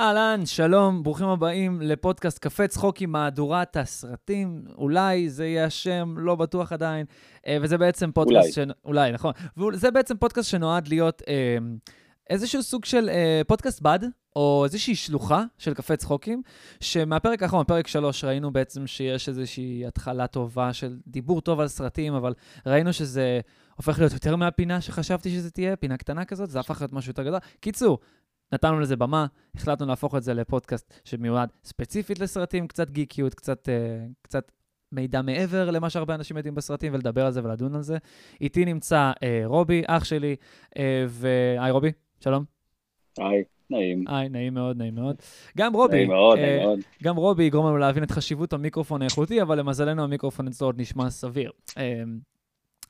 אהלן, שלום, ברוכים הבאים לפודקאסט קפה צחוקים מהדורת הסרטים. אולי זה יהיה השם, לא בטוח עדיין. אה, וזה בעצם פודקאסט... אולי. ש... אולי, נכון. וזה בעצם פודקאסט שנועד להיות אה, איזשהו סוג של אה, פודקאסט בד, או איזושהי שלוחה של קפה צחוקים, שמהפרק האחרון, פרק 3, ראינו בעצם שיש איזושהי התחלה טובה של דיבור טוב על סרטים, אבל ראינו שזה הופך להיות יותר מהפינה שחשבתי שזה תהיה, פינה קטנה כזאת, זה הפך להיות משהו יותר גדול. קיצור, נתנו לזה במה, החלטנו להפוך את זה לפודקאסט שמיועד ספציפית לסרטים, קצת גיקיות, קצת, אה, קצת מידע מעבר למה שהרבה אנשים יודעים בסרטים, ולדבר על זה ולדון על זה. איתי נמצא אה, רובי, אח שלי, אה, והי רובי, שלום. היי, נעים. היי, נעים מאוד, נעים מאוד. גם רובי, נעים מאוד, אה, נעים מאוד. גם רובי יגרום לנו להבין את חשיבות המיקרופון האיכותי, אבל למזלנו המיקרופון אצלו עוד נשמע סביר. אה,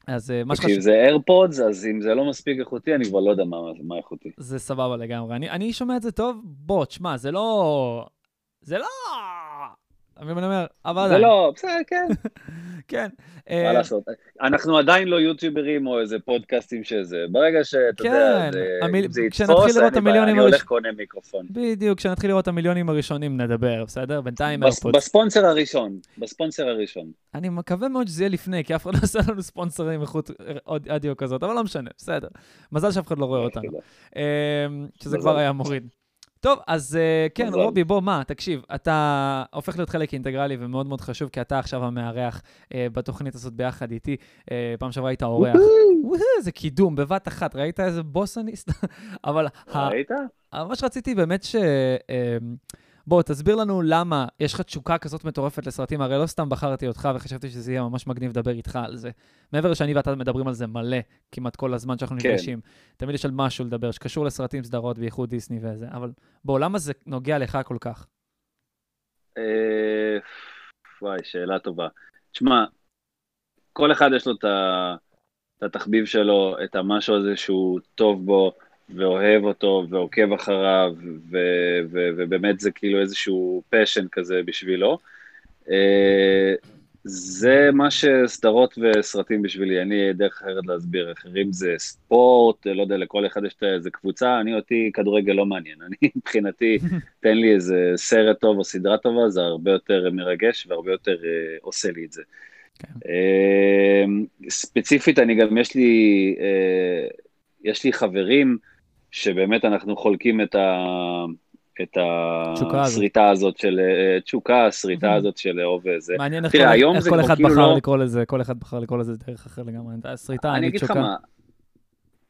אז אה, מה שחשוב... תקשיב, זה איירפודס, אז אם זה לא מספיק איכותי, אני כבר לא יודע מה מה איכותי. זה סבבה לגמרי. אני, אני שומע את זה טוב, בוא, תשמע, זה לא... זה לא... אתה מבין מה אני אומר? אבל זה עדיין. לא, בסדר, כן, כן. מה אה, לעשות. אנחנו עדיין לא יוטיוברים או איזה פודקאסטים שזה. ברגע שאתה יודע, כן, זה- זה יתפוס, אני הולך קונה מיקרופון. בדיוק, כשנתחיל לראות את המיליונים הראשונים נדבר, בסדר? בינתיים איירפודס. בספונסר הראשון, בספונסר הראשון. אני מקווה מאוד שזה יהיה לפני, כי אף אחד לא עושה לנו ספונסרים איכות אדיו כזאת, אבל לא משנה, בסדר. מזל שאף אחד לא רואה אותנו. אמ, שזה. כבר היה מוריד. טוב, אז אה, כן, מזל. רובי, בוא, מה, תקשיב, אתה הופך להיות חלק אינטגרלי ומאוד מאוד חשוב, כי אתה עכשיו המארח אה, בתוכנית הזאת ביחד איתי. אה, פעם שעברה היית אורח. איזה קידום, בבת אחת, ראית איזה בוס אני? אבל ראית? אבל מה שרציתי באמת ש... אמ, בוא, תסביר לנו למה יש לך תשוקה כזאת מטורפת לסרטים, הרי לא סתם בחרתי אותך וחשבתי שזה יהיה ממש מגניב לדבר איתך על זה. מעבר שאני ואתה מדברים על זה מלא, כמעט כל הזמן שאנחנו כן. נפגשים. תמיד יש על משהו לדבר שקשור לסרטים, סדרות, בייחוד דיסני וזה, אבל בוא, למה זה נוגע לך כל כך? אה, וואי, שאלה טובה. תשמע, כל אחד יש לו את התחביב שלו, את המשהו הזה שהוא טוב בו, ואוהב אותו, ועוקב אחריו, ו- ו- ובאמת זה כאילו איזשהו פשן כזה בשבילו. אה, זה מה שסדרות וסרטים בשבילי, לי דרך אחרת להסביר. אחרים זה ספורט, לא יודע, לכל אחד יש איזה קבוצה, אני אותי כדורגל לא מעניין. אני מבחינתי, תן לי איזה סרט טוב או סדרה טובה, זה הרבה יותר מרגש והרבה יותר אה, עושה לי את זה. כן. אה, ספציפית, אני גם, יש לי, אה, יש לי חברים שבאמת אנחנו חולקים את ה... את. הסריטה הזאת של, אה, תשוקה, הסריטה Mhm. הזאת של לאהוב וזה. מעניין איך תראה, כל- איך זה אחד כאילו בחר לא- לקרוא לזה, כל אחד בחר לקרוא לזה דרך אחרת לגמרי. הסריטה, אני אגיד לך. מה,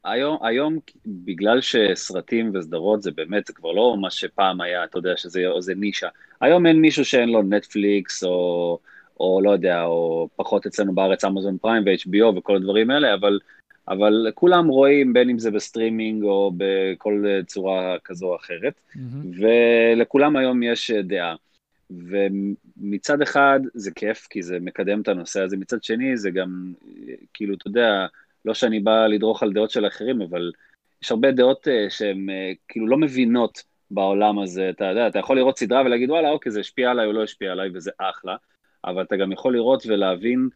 היום, היום, בגלל שסרטים וסדרות זה באמת, זה כבר לא מה שפעם היה, אתה יודע, שזה איזה נישה. היום אין מישהו שאין לו נטפליקס, או, או לא יודע, או פחות אצלנו בארץ Amazon Prime ו-HBO וכל הדברים האלה, אבל, אבל כולם רואים, בין אם זה בסטרימינג או בכל צורה כזו או אחרת. מהמם. ולכולם היום יש אה, דעה. ומצד אחד זה כיף, כי זה מקדם את הנושא הזה, מצד שני זה גם, אה, כאילו, אתה יודע, לא שאני בא לדרוך על דעות של אחרים, אבל יש הרבה דעות אה, שהן כאילו לא מבינות בעולם הזה, אתה יודע, אתה יכול לראות סדרה ולהגיד, וואלה, אוקיי, זה השפיע עליי או לא השפיע עליי, וזה אחלה, אבל אתה גם יכול לראות ולהבין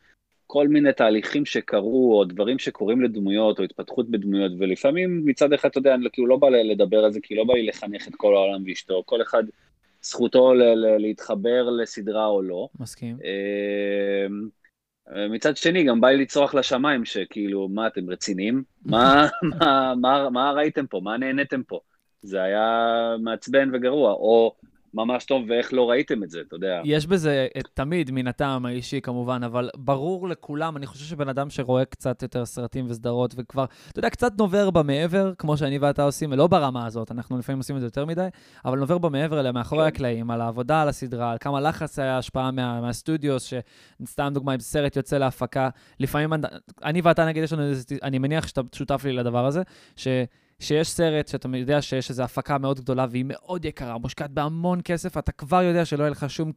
כל מיני תהליכים שקרו, או דברים שקורים לדמויות, או התפתחות בדמויות, ולפעמים מצד אחד, אתה יודע, אני כאילו לא בא לדבר על זה, כי לא בא לי לחנך את כל העולם ואשתו, כל אחד זכותו להתחבר לסדרה או לא. מסכים. אה, מצד שני, גם בא לי לצרוח לשמיים, שכאילו, מה, אתם רציניים? מה, מה, מה, מה ראיתם פה? מה נהניתם פה? זה היה מעצבן וגרוע, או ממש טוב ואיך לא ראיתם את זה, אתה יודע. יש בזה את- תמיד מן הטעם האישי כמובן, אבל ברור לכולם, אני חושב שבן אדם שרואה קצת יותר סרטים וסדרות וכבר, אתה יודע, קצת נובר במעבר, כמו שאני ואתה עושים, ולא ברמה הזאת, אנחנו לפעמים עושים את זה יותר מדי, אבל נובר במעבר אליה מאחורי כן. הקלעים, על העבודה על הסדרה, על כמה לחץ היה השפעה מה, מהסטודיוס, שסתם דוגמא, אם סרט יוצא להפקה, לפעמים אני ואתה נגיד, יש לנו איזה, אני מניח שאתה שותף לי לדבר הזה, ש... שיש סרט שאתה יודע שיש איזו הפקה מאוד גדולה והיא מאוד יקרה, מושקעת בהמון כסף, אתה כבר יודע שלא יהיה לך שום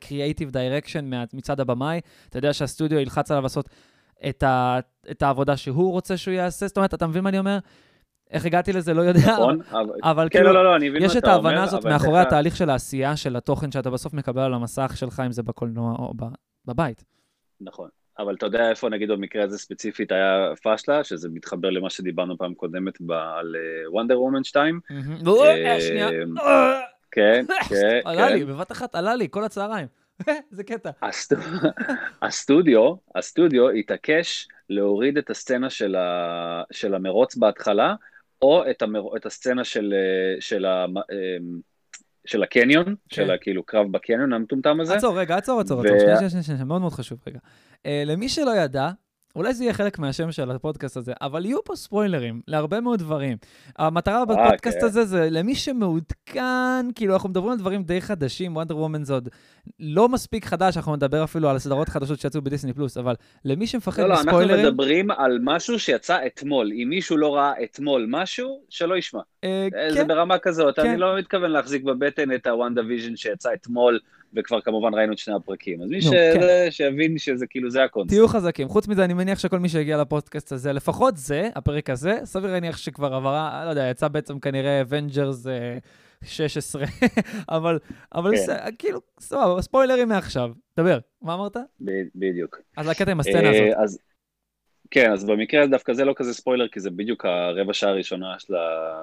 creative direction מצד הבמאי, אתה יודע שהסטודיו ילחץ עליו לעשות את, ה, את העבודה שהוא רוצה שהוא יעשה, זאת אומרת, אתה מבין מה אני אומר? איך הגעתי לזה, לא יודע, נכון? אבל- אבל כן, כאילו, לא, לא, לא, אני מבין מה יש את אתה ההבנה הזאת מאחורי לך- התהליך של העשייה, של התוכן שאתה בסוף מקבל על המסך שלך, אם זה בקולנוע או בבית. נכון. אבל אתה יודע איפה, נגיד במקרה הזה ספציפית היה פאשלה, שזה מתחבר למה שדיברנו פעם קודמת על וונדר וומן 2. מהמם. אה, שנייה. אה, כן, כן, עלה כן. לי, בבת אחת עלה לי, כל הצהריים. זה קטע. הסטו- הסטודיו, הסטודיו התעקש להוריד את הסצנה של, המרוץ בהתחלה, או את, המר, את הסצנה של, אה, של, ה, של הקניון, של ה- כאילו קרב בקניון המטומטם הזה. עצור, רגע, עצור, עצור, ו- עצור. שנייה, שנייה, שנייה, מאוד מאוד חשוב, רגע. אה, למי שלא ידע, אולי זה יהיה חלק מהשם של הפודקאסט הזה, אבל יהיו פה ספוילרים להרבה מאוד דברים. המטרה בפודקאסט כן. הזה זה למי שמעודכן, כאילו, אנחנו מדברים על דברים די חדשים, Wonder Woman זה עוד לא מספיק חדש, אנחנו נדבר אפילו על סדרות חדשות שיצאו ב Disney Plus, אבל למי שמפחד לא, לא, אנחנו מספוילרים... מדברים על משהו שיצא אתמול. אם מישהו לא ראה אתמול משהו, שלא ישמע. אה, אה, זה כן, ברמה כזאת, כן. אני לא מתכוון להחזיק בבטן את ה WandaVision שיצא אתמול, וכבר כמובן ראינו את שני הפרקים. אז מי נו. כן. שיבין שזה כאילו, זה הקונספט. תהיו חזקים. חוץ מזה, אני מניח שכל מי שהגיע לפודקאסט הזה, לפחות זה, הפרק הזה, סביר להניח שכבר עברה, לא יודע, יצא בעצם כנראה Avengers 16, אבל, אבל כן. ס- כאילו, סבבה, ספוילרים מעכשיו. דבר, מה אמרת? ב- בדיוק. אז הקטע עם הסצנה אה, הזאת. אז, כן, אז במקרה דווקא זה לא כזה ספוילר, כי זה בדיוק הרבע שעה הראשונה של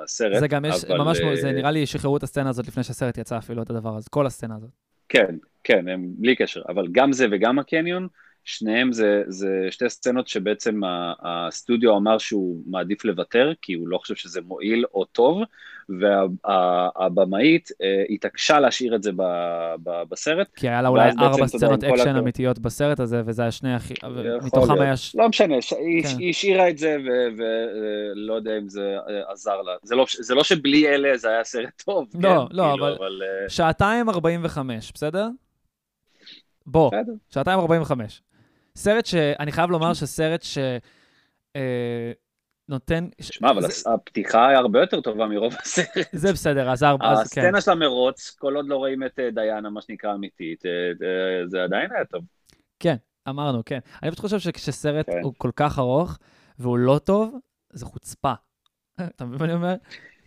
הסרט. זה גם יש, אבל, ממש, אה, זה נראה לי שחררו את הסצנה הזאת לפני שהסרט יצא אפילו, את הדבר הזה, כל הסצנה הזאת. כן, כן, הם בלי קשר, אבל גם זה וגם הקניון, שניהם זה, זה שתי סצנות שבעצם הסטודיו אמר שהוא מעדיף לוותר, כי הוא לא חושב שזה מועיל או טוב, והבמאית התעקשה להשאיר את זה ב- ב- בסרט. כי היה לה אולי ארבע סצנות אקשן הכבוד. אמיתיות בסרט הזה, וזה היה שני הכי... מתוכם. היה... ש- לא משנה, ש... היא, כן. היא השאירה את זה ולא יודע אם זה אה, עזר לה. זה לא, זה לא שבלי אלה זה היה סרט טוב, לא, כן, לא, כאילו, אבל- אבל אה, שעתיים 45, בסדר? בוא, בסדר. שעתיים 45. סרט שאני חייב לומר שסרט ש... אה, נותן... שמע, אבל זה- הפתיחה היא הרבה יותר טובה מרוב הסרט. זה בסדר, אז ארבע, אז כן. הסצנה של המרוץ, כל עוד לא רואים את אה, דיאנה, מה שנקרא אמיתית, אה, אה, זה עדיין היה טוב. כן, אמרנו, כן. אני פשוט חושב שכשסרט כן. הוא כל כך ארוך והוא לא טוב, זה חוצפה. אתה מבין מה אני אומר?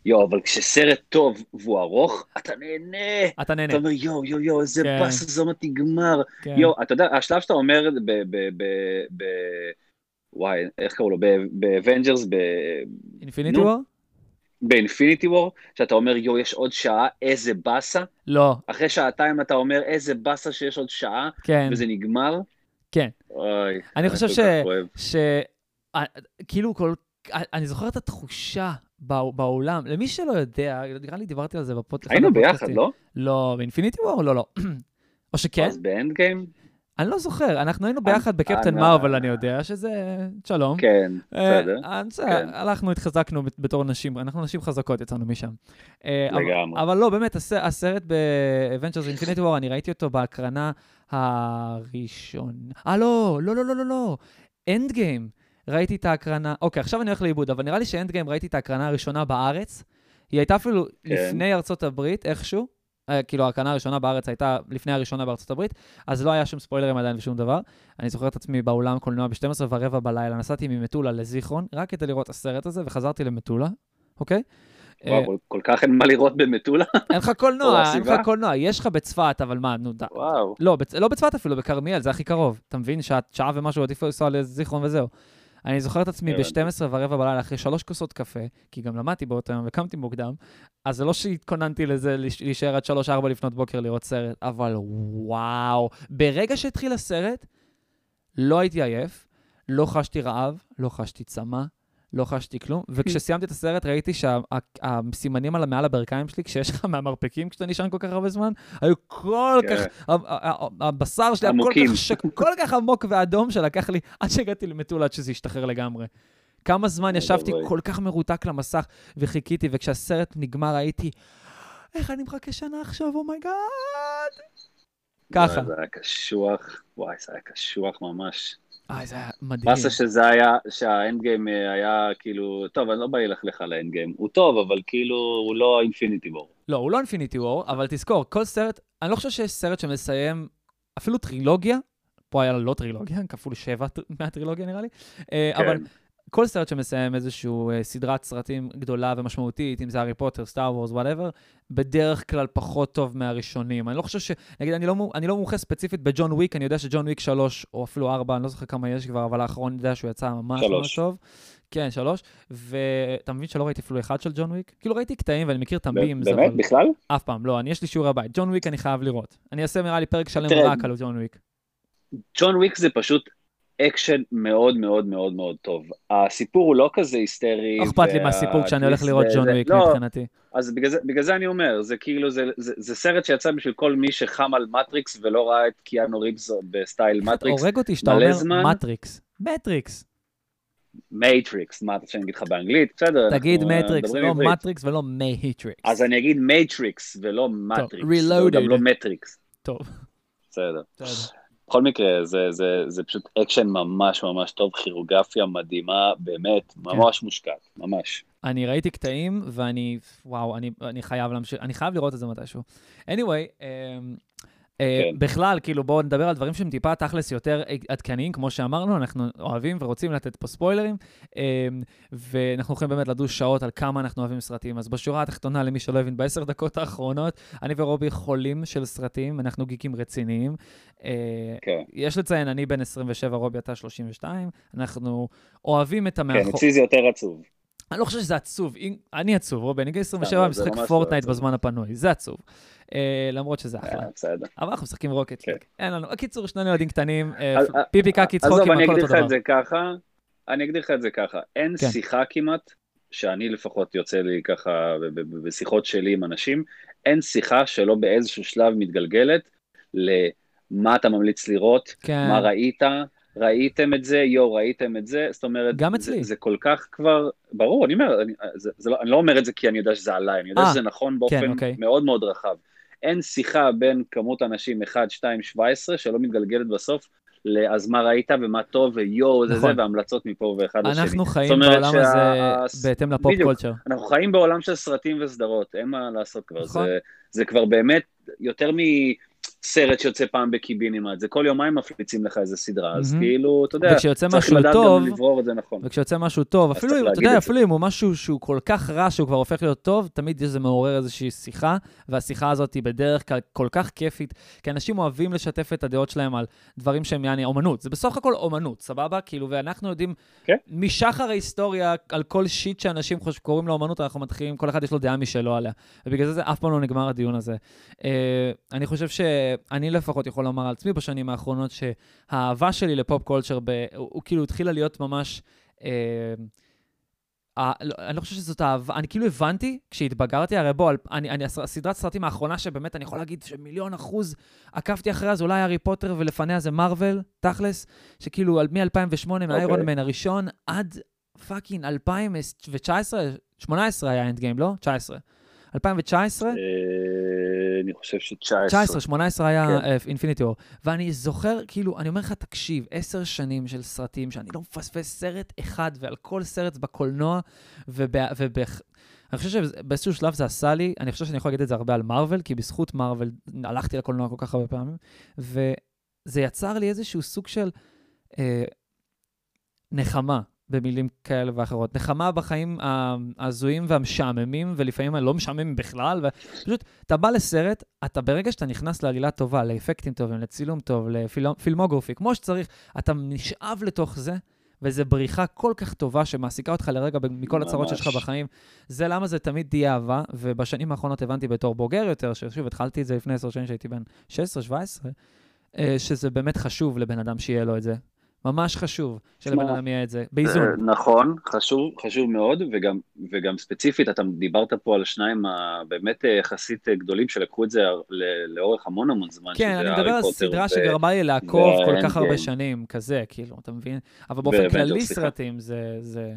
יואו, אבל כשסרט טוב והוא ארוך, אתה נהנה. אתה נהנה. אתה אומר, יואו, יואו, יואו, איזה כן. באסה, זה עוד נגמר. כן. יואו, אתה יודע, השלב שאתה אומר ב... ב- ב- ב- וואי, איך קראו לו? ב Avengers, Infinity נו. War? ב Infinity War, שאתה אומר, יואו, יש עוד שעה, איזה באסה. לא, אחרי שעתיים אתה אומר, איזה באסה שיש עוד שעה, כן, וזה נגמר. כן. אוי, אני חושב ש... ש... כאילו כל... אני זוכר את התחושה בא- באולם. למי שלא יודע, נראה לי דיברתי על זה בפודקאסט. היינו ביחד, לא? לא, באינפיניטי וור? לא, לא. או שכן? אז באנד גיים? אני לא זוכר, אנחנו היינו ביחד בקפטן מרוויל, אני יודע, שזה... שלום. כן, אה, בסדר. אה, כן. הלכנו, התחזקנו בת- בתור נשים, אנחנו נשים חזקות יצאנו משם. אה, לגמרי. אבל לא, באמת, הס- הסרט ב-Avengers Infinity War, אני ראיתי אותו בהקרנה הראשון. אה, לא, לא, לא, לא, לא, לא. Endgame. ראיתי את ההקרנה, אוקיי, עכשיו אני הולך לאיבוד, אבל נראה לי ש Endgame ראיתי את ההקרנה הראשונה בארץ. היא הייתה אפילו כן. לפני ארצות הברית, איכשהו. אה, כאילו, ההקרנה הראשונה בארץ הייתה לפני הראשונה בארצות הברית, אז לא היה שום ספוילרים עדיין ושום דבר. אני זוכר את עצמי באולם קולנוע ב-12 ורבע בלילה, נסעתי ממטולה לזיכרון, רק כדי לראות את הסרט הזה, וחזרתי למטולה, אוקיי? אה, וואו, כל- כל כך אין מה לראות במטולה? אין לך קולנוע, אין לך? קולנוע, יש לך בצפת, אבל מה, נו, די. וואו. לא. לא בצפת אפילו, בכרמיאל, זה הכי קרוב. אתה מבין? שעה ומשהו עדיף לנסוע לזיכרון וזהו. אני זוכר את עצמי הבנתי. ב-12 ורבע בלילה, אחרי שלוש כוסות קפה, כי גם למדתי באותו יום וקמתי מוקדם, אז זה לא שהתכוננתי לזה להיש- להישאר עד 3-4 לפנות בוקר לראות סרט, אבל וואו, ברגע שהתחיל הסרט, לא הייתי עייף, לא חשתי רעב, לא חשתי צמא, לא חשתי כלום, וכשסיימתי את הסרט ראיתי שהסימנים על מעל הברכיים שלי, כשיש לך מהמרפקים כשאתה נשען כל כך הרבה זמן, היו כל כן. כך, הבשר שלי היה כל. כך, שק- כל כך עמוק ואדום, שלקח לי עד שהגעתי למטולה עד שזה השתחרר לגמרי. כמה זמן אוי ישבתי ואבוי. כל כך מרותק למסך וחיכיתי, וכשהסרט נגמר הייתי, איך אני מחכה שנה עכשיו, oh my god. ככה. זה היה קשוח, וואי, זה היה קשוח ממש. אה, זה היה מדהים. באסה שזה היה, שה Endgame היה כאילו, טוב, אני לא בא ללכלך על ה Endgame, הוא טוב, אבל כאילו, הוא לא Infinity War. לא, הוא לא Infinity War, אבל תזכור, כל סרט, אני לא חושב שיש סרט שמסיים אפילו טרילוגיה, פה היה לא טרילוגיה, כפול שבע טר- מהטרילוגיה נראה לי, אה, אבל כן. כל סרט שמסיים איזושהי סדרת סרטים גדולה ומשמעותית, אם זה הארי פוטר, Star Wars, whatever, בדרך כלל פחות טוב מהראשונים. אני לא חושב ש... נגיד, אני לא, אני לא מומחה ספציפית בג'ון וויק, אני יודע שג'ון וויק 3, או אפילו 4, אני לא זוכר כמה יש כבר, אבל האחרון, אני יודע שהוא יצא ממש ממש שלוש. טוב. כן, שלוש, ואתה מבין שלא ראיתי אפילו אחד של ג'ון וויק? כאילו ראיתי קטעים ואני מכיר את באמת? אבל בכלל? אף פעם, לא, אני יש לי שיעורי בית. ג'ון וויק אני חייב לראות. אני אעשה נראה לי פרק שלם רק על ג'ון וויק. ג'ון וויק זה פשוט אקשן מאוד מאוד מאוד מאוד טוב. הסיפור הוא לא כזה היסטרי. לא אכפת לי מהסיפור כשאני הולך לראות ג'ון וויק לא, מבחינתי. אז בגלל זה, בגלל זה אני אומר, זה כאילו, זה, זה, זה סרט שיצא בשביל כל מי שחם על מטריקס ולא ראה את קיאנו ריבס בסטייל מטריקס. הורג אותי שאתה אומר זמן. מטריקס. מטריקס. Matrix, מה אתה שאני אגיד לך באנגלית? בסדר, תגיד אה, מטריקס, לא. מטריקס ולא Matrix. אז אני אגיד Matrix ולא מטריקס. Reloaded. גם לא מטריקס. טוב, בסדר. בכל מקרה, זה, זה, זה פשוט אקשן ממש ממש טוב, כוריאוגרפיה מדהימה, באמת, כן. ממש מושקעת, ממש. אני ראיתי קטעים, ואני, וואו, אני, אני חייב להמשיך, אני חייב לראות את זה מתישהו. anyway, um, כן. בכלל, כאילו, בואו נדבר על דברים שהם טיפה תכלס יותר עדכניים, כמו שאמרנו, אנחנו אוהבים ורוצים לתת פה ספוילרים, um, ואנחנו יכולים באמת לדוש שעות על כמה אנחנו אוהבים סרטים. אז בשורה התחתונה, למי שלא הבין, בעשר דקות האחרונות, אני ורובי חולים של סרטים, אנחנו גיקים רציניים. Uh, כן, יש לציין, אני בן 27, רובי אתה 32, אנחנו אוהבים את כן, המאחור... אצלי זה יותר עצוב. אני לא חושב שזה עצוב, אני עצוב, רובי, אני גיל 27, לא, אני זה משחק ממש לא פורטנייט. בזמן הפנוי, זה עצוב. אה, למרות שזה אחלה. אה, בסדר. אבל אנחנו משחקים רוקט כן. ליג. אין לנו, בקיצור, שנינו ילדים קטנים, פיפי קקי צחוקים, אני הכל אותו לך דבר. את זה ככה, אני אגדיר לך את זה ככה, אין כן. שיחה כמעט, שאני לפחות יוצא לי ככה בשיחות שלי עם אנשים, אין שיחה שלא באיזשהו שלב מתגלגלת למה אתה ממליץ לראות, כן, מה ראית, ראיתם את זה, יואו, ראיתם את זה, זאת אומרת, גם זה, אצלי. זה כל כך כבר, ברור, אני אומר, אני, זה, זה לא, אני לא אומר את זה כי אני יודע שזה עליי, אני יודע אה, שזה נכון באופן אוקיי. מאוד מאוד רחב. אין שיחה בין כמות אנשים 1, 2, 17 שלא מתגלגלת בסוף לאז מה ראית ומה טוב ויואו זה נכון. זה והמלצות מפה ואחד לשני. אנחנו חיים זאת אומרת בעולם שה- הזה בהתאם לפופ בדיוק. קולצ'ר. אנחנו חיים בעולם של סרטים וסדרות, אין מה לעשות כבר. נכון. זה, זה כבר באמת יותר מסרט שיוצא פעם בקיבינימט, זה כל יומיים מפליצים לך איזה סדרה, אז מהמם. כאילו, אתה יודע, צריך לדעת טוב, גם לברור את זה נכון. וכשיוצא משהו טוב, אפילו אתה יודע. אפילו אם הוא משהו שהוא כל כך רע שהוא כבר הופך להיות טוב, תמיד זה מעורר איזושהי שיחה, והשיחה הזאת היא בדרך כלל כל כך כיפית, כי אנשים אוהבים לשתף את הדעות שלהם על דברים שהם יעני אומנות. זה בסך הכל אומנות, סבבה? כאילו, ואנחנו יודעים, כן. משחר ההיסטוריה, על כל שיט שאנשים חושב, קוראים לו אומנות, אנחנו מתחילים, כל אחד יש לו דעה משלו עליה. ובגלל זה זה אף פעם לא נגמר הדיון הזה. אה, אני חושב שאני לפחות יכול לומר על עצמי בשנים האחרונות, שהאהבה שלי לפופ קולצ'ר, ב- הוא, הוא כאילו התחילה להיות ממש... אה, אה, לא, אני לא חושב שזאת אהבה, אני כאילו הבנתי כשהתבגרתי, הרי בוא, אני, אני, הס- הסדרת סרטים האחרונה שבאמת אני יכול להגיד שמיליון אחוז עקבתי אחריה, זה אולי הארי פוטר ולפניה זה מארוול, תכלס, שכאילו על- מ-2008, מהאיירון מן הראשון, עד fucking 2019, 18 היה Endgame, לא? 19. 2019, אה, אני חושב ש-19. 19, 18 היה כן. Infinity War. ואני זוכר, כאילו, אני אומר לך, תקשיב, עשר שנים של סרטים שאני לא מפספס סרט אחד, ועל כל סרט בקולנוע. וב... אני חושב שבאיזשהו שלב זה עשה לי, אני חושב שאני יכול להגיד את זה הרבה על מארוול, כי בזכות מארוול הלכתי לקולנוע כל כך הרבה פעמים, וזה יצר לי איזשהו סוג של אה, נחמה, במילים כאלה ואחרות. נחמה בחיים ההזויים והמשעממים, ולפעמים הלא משעממים בכלל, ופשוט, אתה בא לסרט, אתה ברגע שאתה נכנס לעלילה טובה, לאפקטים טובים, לצילום טוב, לפילמוגרפי, כמו שצריך, אתה נשאב לתוך זה, וזו בריחה כל כך טובה שמעסיקה אותך לרגע מכל הצרות שיש לך בחיים. זה למה זה תמיד תהיה אהבה, ובשנים האחרונות הבנתי בתור בוגר יותר, ששוב, התחלתי את זה לפני עשר שנים שהייתי בן 16-17, שזה באמת חשוב לבן אדם שיהיה לו את זה. ממש חשוב שלבן אדם יהיה את זה, באיזון. נכון, חשוב, חשוב מאוד, וגם, וגם ספציפית, אתה דיברת פה על שניים הבאמת יחסית גדולים שלקחו את זה לאורך המון המון זמן. כן, אני מדבר על סדרה שגרמה לי לעקוב כל כך הרבה שנים, כזה, כאילו, אתה מבין? אבל באופן כללי סרטים זה...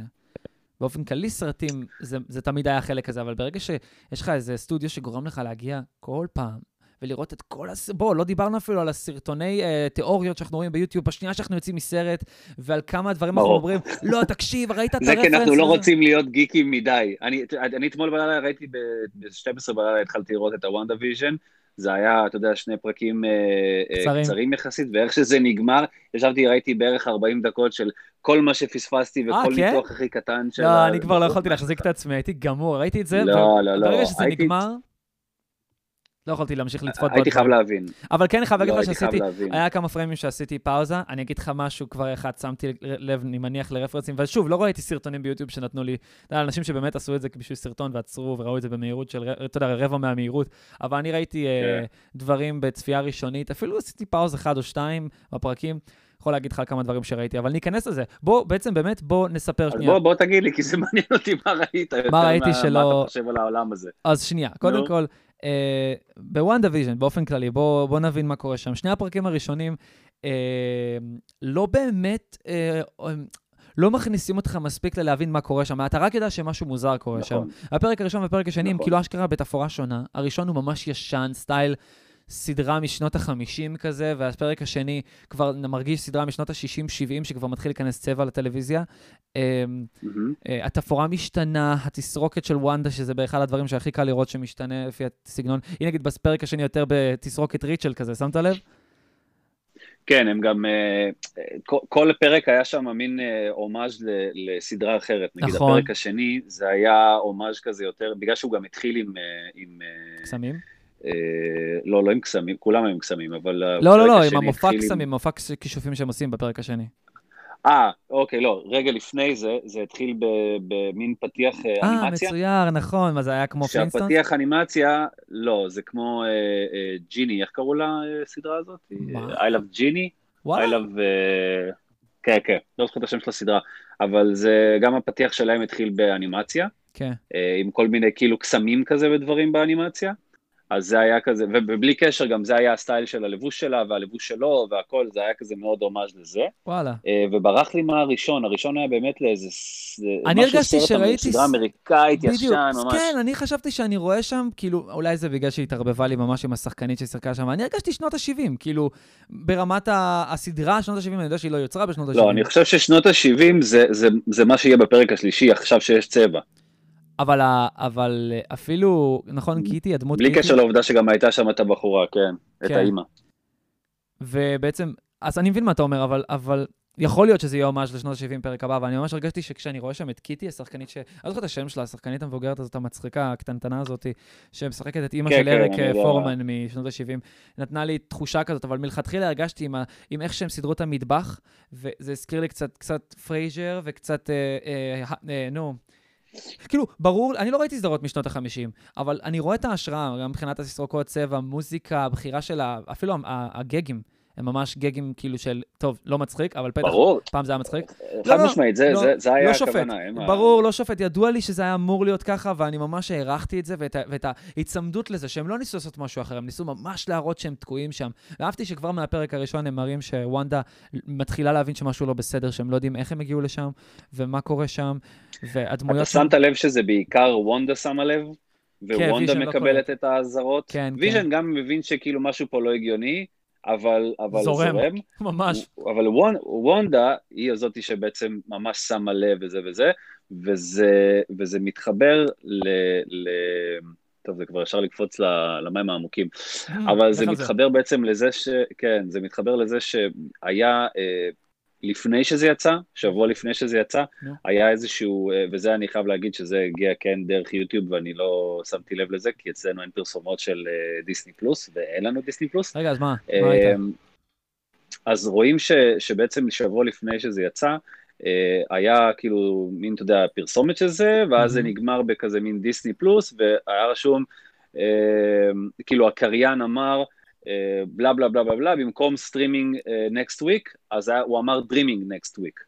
באופן כללי סרטים, זה, זה תמיד היה חלק כזה, אבל ברגע שיש לך איזה סטודיו שגורם לך להגיע כל פעם ולראות את כל הס... בוא, לא דיברנו אפילו על הסרטוני אה, תיאוריות שאנחנו רואים ביוטיוב, בשנייה שאנחנו יוצאים מסרט, ועל כמה דברים אנחנו אומרים, לא, תקשיב, ראית את ה reference? זה כי אנחנו לא רוצים להיות גיקים מדי. אני, אני אתמול בלילה ראיתי, ב-12 בלילה התחלתי לראות את ה WandaVision, זה היה, אתה יודע, שני פרקים קצרים. קצרים יחסית, ואיך שזה נגמר, ישבתי, ראיתי בערך 40 דקות של כל מה שפספסתי וכל כן? ניתוח הכי קטן של... לא, אני כבר לא יכולתי להחזיק את עצמי, הייתי גמור, ראיתי את זה, לא, לא, לא. וברגע שזה נגמר... לא יכולתי להמשיך לצפות הייתי חייב להבין. אבל כן, אני חייב להגיד לא, לך הייתי חייב שעשיתי. היה כמה פריימים שעשיתי פאוזה, אני אגיד לך משהו כבר אחד, שמתי לב, אני מניח, לרפרנסים, ושוב, לא ראיתי סרטונים ביוטיוב שנתנו לי, אנשים שבאמת עשו את זה בשביל סרטון ועצרו וראו את זה במהירות של, אתה יודע, רבע מהמהירות, אבל אני ראיתי אה, כן. דברים בצפייה ראשונית, אפילו עשיתי פאוז אחד או שתיים בפרקים, יכול להגיד לך כמה דברים שראיתי, אבל ניכנס לזה. בוא, בעצם, באמת, בוא נספר שנייה. בוא, בוא תגיד לי, כי זה מעניין אותי מה ראית. יותר ראיתי מה- שלא- מה אתה חושב על העולם הזה. אז שנייה, קודם נו. כל, אה, ב WandaVision, באופן כללי, בוא, בוא נבין מה קורה שם. שני הפרקים הראשונים אה, לא באמת, אה, אה, לא מכניסים אותך מספיק ללהבין מה קורה שם. אתה רק יודע שמשהו מוזר קורה שם. נכון. הפרק הראשון והפרק השני הם נכון. כאילו אשכרה בתפאורה שונה. הראשון הוא ממש ישן, סטייל סדרה משנות ה-50 כזה, והפרק השני כבר מרגיש סדרה משנות ה-60-70, שכבר מתחיל להיכנס צבע לטלוויזיה. אה, מהמם. אה, התפאורה משתנה, התסרוקת של וונדה, שזה באחד הדברים שהכי קל לראות שמשתנה לפי הסגנון. היא נגיד בפרק השני יותר בתסרוקת ריצ'ל כזה, שמת לב? כן, הם גם, אה, כל- פרק היה שם מין אה, הומאז' לסדרה אחרת. נגיד נכון. הפרק השני, זה היה הומאז' כזה יותר, בגלל שהוא גם התחיל עם... עם קסמים? אה, לא, לא עם קסמים, כולם עם קסמים, אבל... לא, לא, לא, עם המופע קסמים, מופע כישופים שהם עושים בפרק השני. אה, אוקיי, לא, רגע לפני זה, זה התחיל במין פתיח אה, אה, אנימציה. מצויר, נכון, מה זה היה כמו פלינסטון? שהפתיח אנימציה, לא, זה כמו אה, אה, ג'יני, איך קראו לה אה, הסדרה הזאת? I love ג'יני? I וואלה, love... אה, כן, כן, לא זוכר את השם של הסדרה, אבל זה, גם הפתיח שלהם התחיל באנימציה, כן. אה, עם כל מיני כאילו קסמים כזה ודברים באנימציה, אז זה היה כזה, ובלי קשר גם זה היה הסטייל של הלבוש שלה והלבוש שלו והכל, זה היה כזה מאוד הומאז' לזה. וואלה. אה, וברח לי מה הראשון, הראשון היה באמת לאיזה... אני הרגשתי שראיתי סדרה אמריקאית בדיוק. ישן, ממש. כן, אני חשבתי שאני רואה שם, כאילו, אולי זה בגלל שהיא התערבבה לי ממש עם השחקנית ששיחקה שם, אני הרגשתי שנות ה-70, כאילו, ברמת הסדרה, שנות ה-70, אני יודע שהיא לא יוצרה בשנות ה-70. לא, אני חושב ששנות ה-70 זה, זה, זה מה שיהיה בפרק השלישי, עכשיו שיש צבע. אבל, אבל אפילו, נכון, קיטי, הדמות בלי קיטי, קשר לעובדה שגם הייתה שם את הבחורה, כן, את כן. האימא. ובעצם, אז אני מבין מה אתה אומר, אבל, אבל יכול להיות שזה יהיה ממש לשנות ה-70 פרק הבא, ואני ממש הרגשתי שכשאני רואה שם את קיטי, השחקנית ש... אני לא זוכר את השם שלה, השחקנית המבוגרת הזאת, המצחיקה, הקטנטנה הזאת, שמשחקת את אימא כן, של כן, אריק אה, יודע. פורמן משנות ה-70, נתנה לי תחושה כזאת, אבל מלכתחילה הרגשתי עם, ה... עם איך שהם סידרו את המטבח, וזה הזכיר לי קצת, קצת פרייזר וקצת, אה, אה, אה, אה, נו. כאילו, ברור, אני לא ראיתי סדרות משנות ה-50, אבל אני רואה את ההשראה, גם מבחינת התסרוקות צבע, מוזיקה, הבחירה של ה... אפילו הגגים, הם ממש גגים כאילו של, טוב, לא מצחיק, אבל בטח ברור, פעם זה היה מצחיק. חד לא, משמעית, זה, לא, זה, זה היה לא שופט, הכוונה. אין מה- ברור, לא שופט. ידוע לי שזה היה אמור להיות ככה, ואני ממש הערכתי את זה, ואת, ואת ההיצמדות לזה, שהם לא ניסו לעשות משהו אחר, הם ניסו ממש להראות שהם תקועים שם. ואהבתי שכבר מהפרק הראשון הם מראים שוונדה מתחילה להבין שמשהו לא בסדר, שהם לא יודעים איך הם הגיעו לשם, ומה קורה שם, והדמויות... אתה שמת לב שזה בעיקר וונדה שמה לב? וונדה ויז'ן לא מקבלת את האזהרות? כן, ויז'ן גם מבין שכאילו משהו פה לא הגיוני, אבל, אבל זורם. זורם. ממש. אבל וונ, וונדה היא הזאתי שבעצם ממש שמה לב וזה וזה, וזה, וזה מתחבר ל, ל... טוב, זה כבר ישר לקפוץ ל- למים העמוקים, אבל זה על זה. מתחבר בעצם לזה ש... כן, זה מתחבר לזה שהיה, אה, לפני שזה יצא, שבוע לפני שזה יצא, נו. היה איזשהו, אה, וזה אני חייב להגיד שזה הגיע כן דרך יוטיוב, ואני לא שמתי לב לזה, כי אצלנו אין פרסומות של אה, דיסני פלוס, ואין לנו דיסני פלוס. רגע, אז מה? מה הייתה? אמ, אז רואים ש, שבעצם שבוע לפני שזה יצא, אה, היה כאילו מין, אתה יודע, פרסומת של זה, ואז זה מהמם. נגמר בכזה מין דיסני פלוס, והיה רשום, אה, כאילו הקריין אמר, אה, בלה בלה בלה בלה בלה, במקום streaming next week, אז היה, הוא אמר dreaming next week.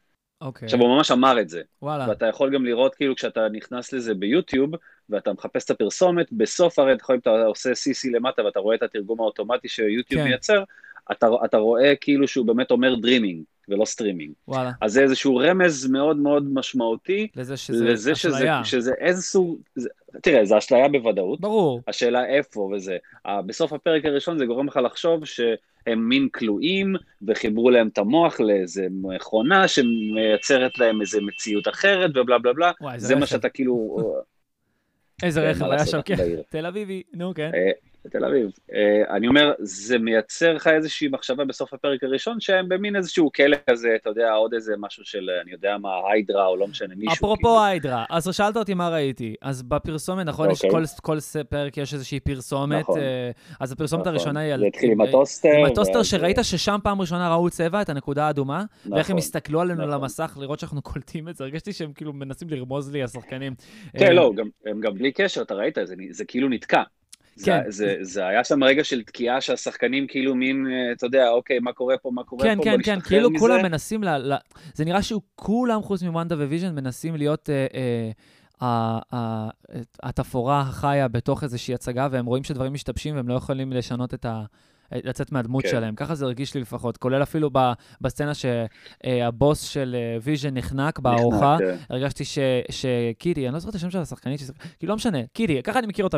אוקיי. עכשיו הוא ממש אמר את זה, וואלה. ואתה יכול גם לראות כאילו כשאתה נכנס לזה ביוטיוב, ואתה מחפש את הפרסומת, בסוף הרי אתה יכול, אתה עושה CC למטה ואתה רואה את התרגום האוטומטי שיוטיוב כן. מייצר, אתה, אתה רואה כאילו שהוא באמת אומר dreaming ולא סטרימינג. וואלה. אז זה איזשהו רמז מאוד מאוד משמעותי, לזה שזה לזה שזה, אשליה. שזה איזה סוג, זה, תראה, זה אשליה בוודאות, ברור. השאלה איפה וזה. בסוף הפרק הראשון זה גורם לך לחשוב שהם מין כלואים, וחיברו להם את המוח לאיזה מכונה שמייצרת להם איזה מציאות אחרת ובלה בלה בלה. וואי, איזה זה מה. שאתה כאילו... איזה כן, רכב היה שם, כן. תל אביבי, נו, כן. אה, בתל אביב. אה, אני אומר, זה מייצר לך איזושהי מחשבה בסוף הפרק הראשון, שהם במין איזשהו כלא כזה, אתה יודע, עוד איזה משהו של, אני יודע מה, היידרה, או לא משנה, מישהו. אפרופו כאילו. היידרה, אז שאלת אותי מה ראיתי. אז בפרסומת, נכון, יש אוקיי. כל, כל פרק יש איזושהי פרסומת, נכון. אה, אז הפרסומת נכון. הראשונה היא על... זה התחיל עם הטוסטר. עם הטוסטר שראית ששם פעם ראשונה ראו צבע, את הנקודה האדומה, נכון, ואיך הם הסתכלו עלינו נכון. למסך לראות שאנחנו קולטים את זה, הרגשתי שהם כאילו מנסים לרמוז לי, השחקנים. כן, לא, הם גם בלי קשר, אתה ראית, זה כאילו נתקע. כן. זה, זה, זה היה שם רגע של תקיעה שהשחקנים כאילו מין, אה, אתה יודע, אוקיי, מה קורה פה, מה קורה כן, פה, כן, כן, כאילו מזה. כולם מנסים, ל, ל... זה נראה שכולם חוץ מוונדה וויז'ן מנסים להיות אה, אה, התפאורה החיה בתוך איזושהי הצגה, והם רואים שדברים משתבשים והם לא יכולים לשנות את ה... לצאת מהדמות כן. שלהם. ככה זה הרגיש לי לפחות, כולל אפילו ב, בסצנה שהבוס של ויז'ן נחנק בארוחה, כן. הרגשתי שקיטי, אני לא זוכר את השם של השחקנית, כאילו לא משנה, קיטי, ככה אני מכיר אותה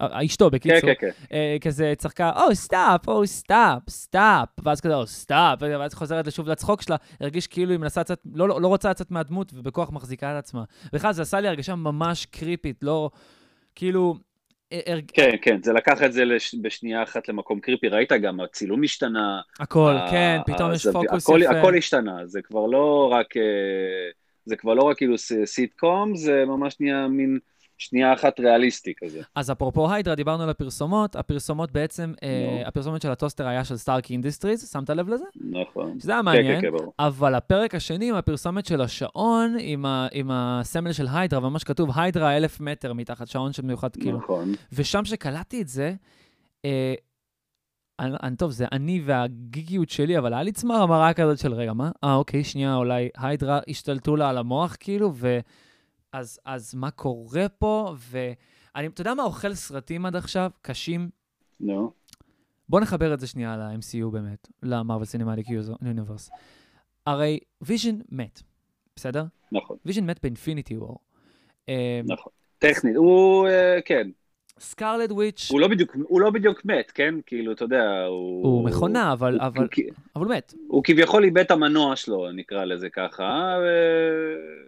מאשתו, בקיצור. כן, כן, כן. כזה צחקה, oh, stop, oh, stop, stop, ואז כזה, oh, stop, ואז חוזרת שוב לצחוק שלה, הרגיש כאילו היא מנסה לצאת, לא, לא, לא רוצה לצאת מהדמות, ובכוח מחזיקה את עצמה. בכלל, זה עשה לי הרגשה ממש creepy ית, לא, כאילו, כן, כן, זה לקח את זה בשנייה אחת למקום creepy, ראית גם, הצילום השתנה. הכל, כן, פתאום יש פוקוס יפה. הכל השתנה, זה כבר לא רק, אה, זה כבר לא רק כאילו סיטקום, זה ממש נהיה מין... שנייה אחת ריאליסטי כזה. אז אפרופו היידרה, דיברנו על הפרסומות, הפרסומות בעצם, נו. אה, הפרסומת של הטוסטר היה של סטארק אינדסטריז, שמת לב לזה? נכון. שזה היה מעניין, כן, כן, כן, אבל הפרק השני עם הפרסומת של השעון, עם, ה, עם הסמל של היידרה, ממש כתוב היידרה אלף מטר מתחת שעון של מיוחד, כאילו. נכון. ושם שקלטתי את זה, אה, אני, אני, טוב, זה אני והגיגיות שלי, אבל היה לי צמרמרה כזאת של רגע, מה? אה, אוקיי, שנייה, אולי היידרה השתלטו לה על המוח, כאילו, ו... אז, אז מה קורה פה? ואני, אתה יודע מה אוכל סרטים עד עכשיו? קשים? נו. No. בוא נחבר את זה שנייה ל-MCU באמת, למרוויל סינמטיק יוניברס. הרי ויז'ן מת, בסדר? נכון. ויז'ן מת באינפיניטי וור. נכון. טכנית, הוא, אה, כן, סקארלד וויץ'... הוא לא בדיוק, הוא לא בדיוק מת, כן? כאילו, אתה יודע, הוא... הוא מכונה, אבל, הוא, אבל, הוא, אבל הוא מת. הוא כביכול איבד את המנוע שלו, נקרא לזה ככה. ו...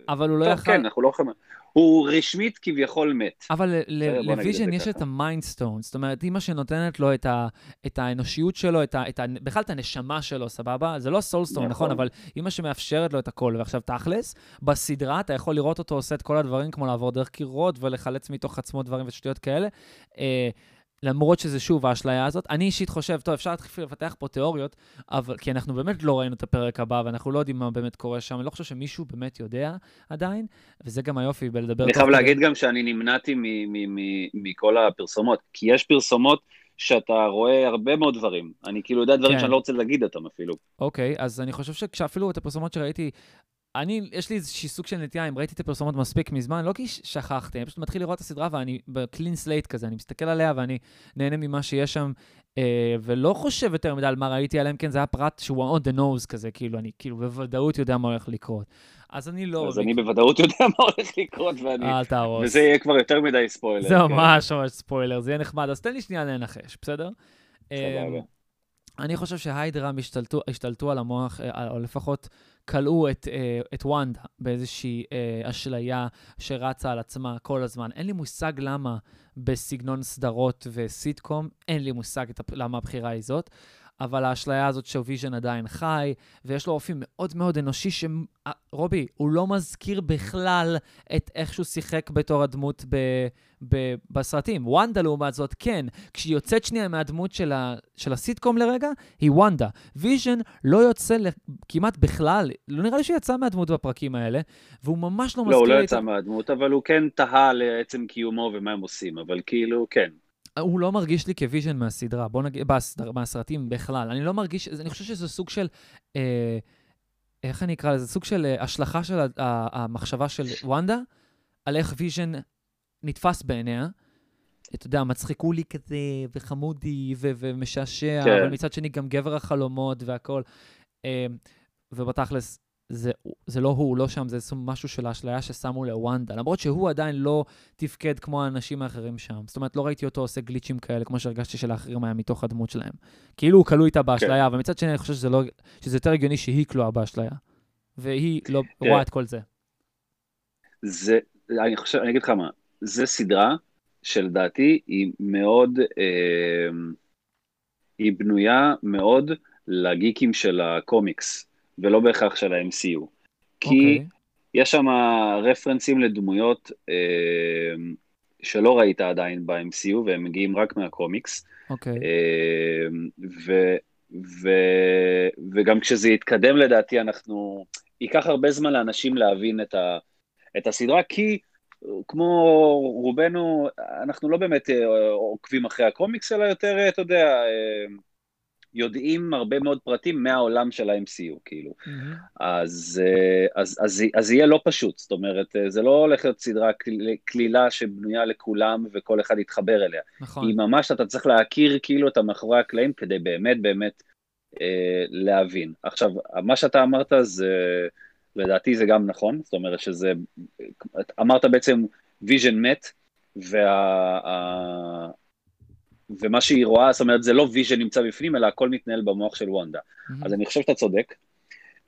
אבל הוא לא יכול... כן, אנחנו לא יכולים... הוא רשמית כביכול מת. אבל לוויז'ן יש. את המיינדסטון, זאת אומרת, האבן שנותנת לו את, ה, את האנושיות שלו, את ה, את ה, בכלל את הנשמה שלו, סבבה? זה לא סולסטון, נכון. נכון, אבל האבן שמאפשרת לו את הכל. ועכשיו, תכלס, בסדרה אתה יכול לראות אותו עושה את כל הדברים, כמו לעבור דרך קירות ולחלץ מתוך עצמו דברים ושטויות כאלה. אה, למרות שזה שוב האשליה הזאת. אני אישית חושב, טוב, אפשר להתחיל לפתח פה תיאוריות, אבל כי אנחנו באמת לא ראינו את הפרק הבא, ואנחנו לא יודעים מה באמת קורה שם. אני לא חושב שמישהו באמת יודע עדיין, וזה גם היופי בלדבר... אני חייב להגיד גם שאני נמנעתי מכל הפרסומות, כי יש פרסומות שאתה רואה הרבה מאוד דברים. אני כאילו יודע דברים כן. שאני לא רוצה להגיד אותם אפילו. אוקיי, אז אני חושב שכשאפילו את הפרסומות שראיתי, אני, יש לי איזשהו סוג של נטייה, אם ראיתי את הפרסומות מספיק מזמן, לא כי שכחתי, אני פשוט מתחיל לראות את הסדרה ואני ב clean slate כזה, אני מסתכל עליה ואני נהנה ממה שיש שם, אה, ולא חושב יותר מדי על מה ראיתי, אלא אם כן זה היה פרט שהוא on the nose כזה, כאילו, אני כאילו בוודאות יודע מה הולך לקרות. אז אני לא... אז אני בוודאות יודע מה הולך לקרות, ואני... אל תהרוס. וזה יהיה כבר יותר מדי ספוילר. זה כן. ממש ממש ספוילר, זה יהיה נחמד, אז תן לי שנייה לנחש, בסדר? סבבה. אה, אני חושב שהיידרה השתלטו, השתלטו על המוח, אה, או לפחות כלאו את, אה, את וונדה באיזושהי אה, אשליה שרצה על עצמה כל הזמן. אין לי מושג למה בסגנון סדרות וסיטקום, אין לי מושג למה הבחירה היא זאת. אבל האשליה הזאת שוויז'ן עדיין חי, ויש לו אופי מאוד מאוד אנושי, ש... רובי, הוא לא מזכיר בכלל את איך שהוא שיחק בתור הדמות ב... ב... בסרטים. וונדה, לעומת זאת, כן. כשהיא יוצאת שנייה מהדמות של, ה... של הסיטקום לרגע, היא וונדה. ויז'ן לא יוצא כמעט בכלל, לא נראה לי שהוא יצא מהדמות בפרקים האלה, והוא ממש לא, לא מזכיר... לא, הוא לא יצא את... מהדמות, אבל הוא כן תהה לעצם קיומו ומה הם עושים, אבל כאילו, כן. הוא לא מרגיש לי כוויז'ן מהסדרה, בוא נגיד, בסדר, מהסרטים בכלל. אני לא מרגיש, אני חושב שזה סוג של, אה, איך אני אקרא לזה? סוג של אה, השלכה של המחשבה של וונדה, על איך ויז'ן נתפס בעיניה. אתה יודע, מצחיקו לי כזה, וחמודי, ו- ומשעשע, כן. אבל מצד שני גם גבר החלומות והכול. אה, ובתכלס, זה, זה לא הוא, לא שם, זה משהו של האשליה ששמו לוונדה, למרות שהוא עדיין לא תפקד כמו האנשים האחרים שם. זאת אומרת, לא ראיתי אותו עושה glitch ים כאלה, כמו שהרגשתי שלאחרים היה מתוך הדמות שלהם. כאילו הוא כלוא איתה באשליה, כן. אבל מצד שני אני חושב שזה, לא, שזה יותר הגיוני שהיא כלואה באשליה. והיא לא כן. רואה את כל זה. זה, אני חושב, אני אגיד לך מה, זה סדרה שלדעתי היא מאוד, היא בנויה מאוד לגיקים של הקומיקס, ולא בהכרח של ה-MCU. כי okay. אוקיי. יש שם רפרנסים לדמויות אה, שלא ראית עדיין ב-MCU, והם מגיעים רק מהקומיקס. אוקיי. Okay. אה, ו, ו, וגם כשזה יתקדם לדעתי, אנחנו... ייקח הרבה זמן לאנשים להבין את, ה, את הסדרה, כי כמו רובנו, אנחנו לא באמת אה, עוקבים אחרי הקומיקס, אלא יותר, אה, אתה יודע, אה, יודעים הרבה מאוד פרטים מהעולם של ה-MCU, כאילו. Mm-hmm. אז, אז, אז, אז יהיה לא פשוט, זאת אומרת, זה לא הולך להיות סדרה קלילה שבנויה לכולם וכל אחד יתחבר אליה. נכון. היא ממש, אתה צריך להכיר כאילו את המאחורי הקלעים כדי באמת באמת אה, להבין. עכשיו, מה שאתה אמרת זה... לדעתי זה גם נכון, זאת אומרת שזה, אמרת בעצם ויז'ן מת, וה, ומה שהיא רואה, זאת אומרת זה לא ויז'ן נמצא בפנים, אלא הכל מתנהל במוח של וונדה. אמ-המ. אז אני חושב שאתה צודק.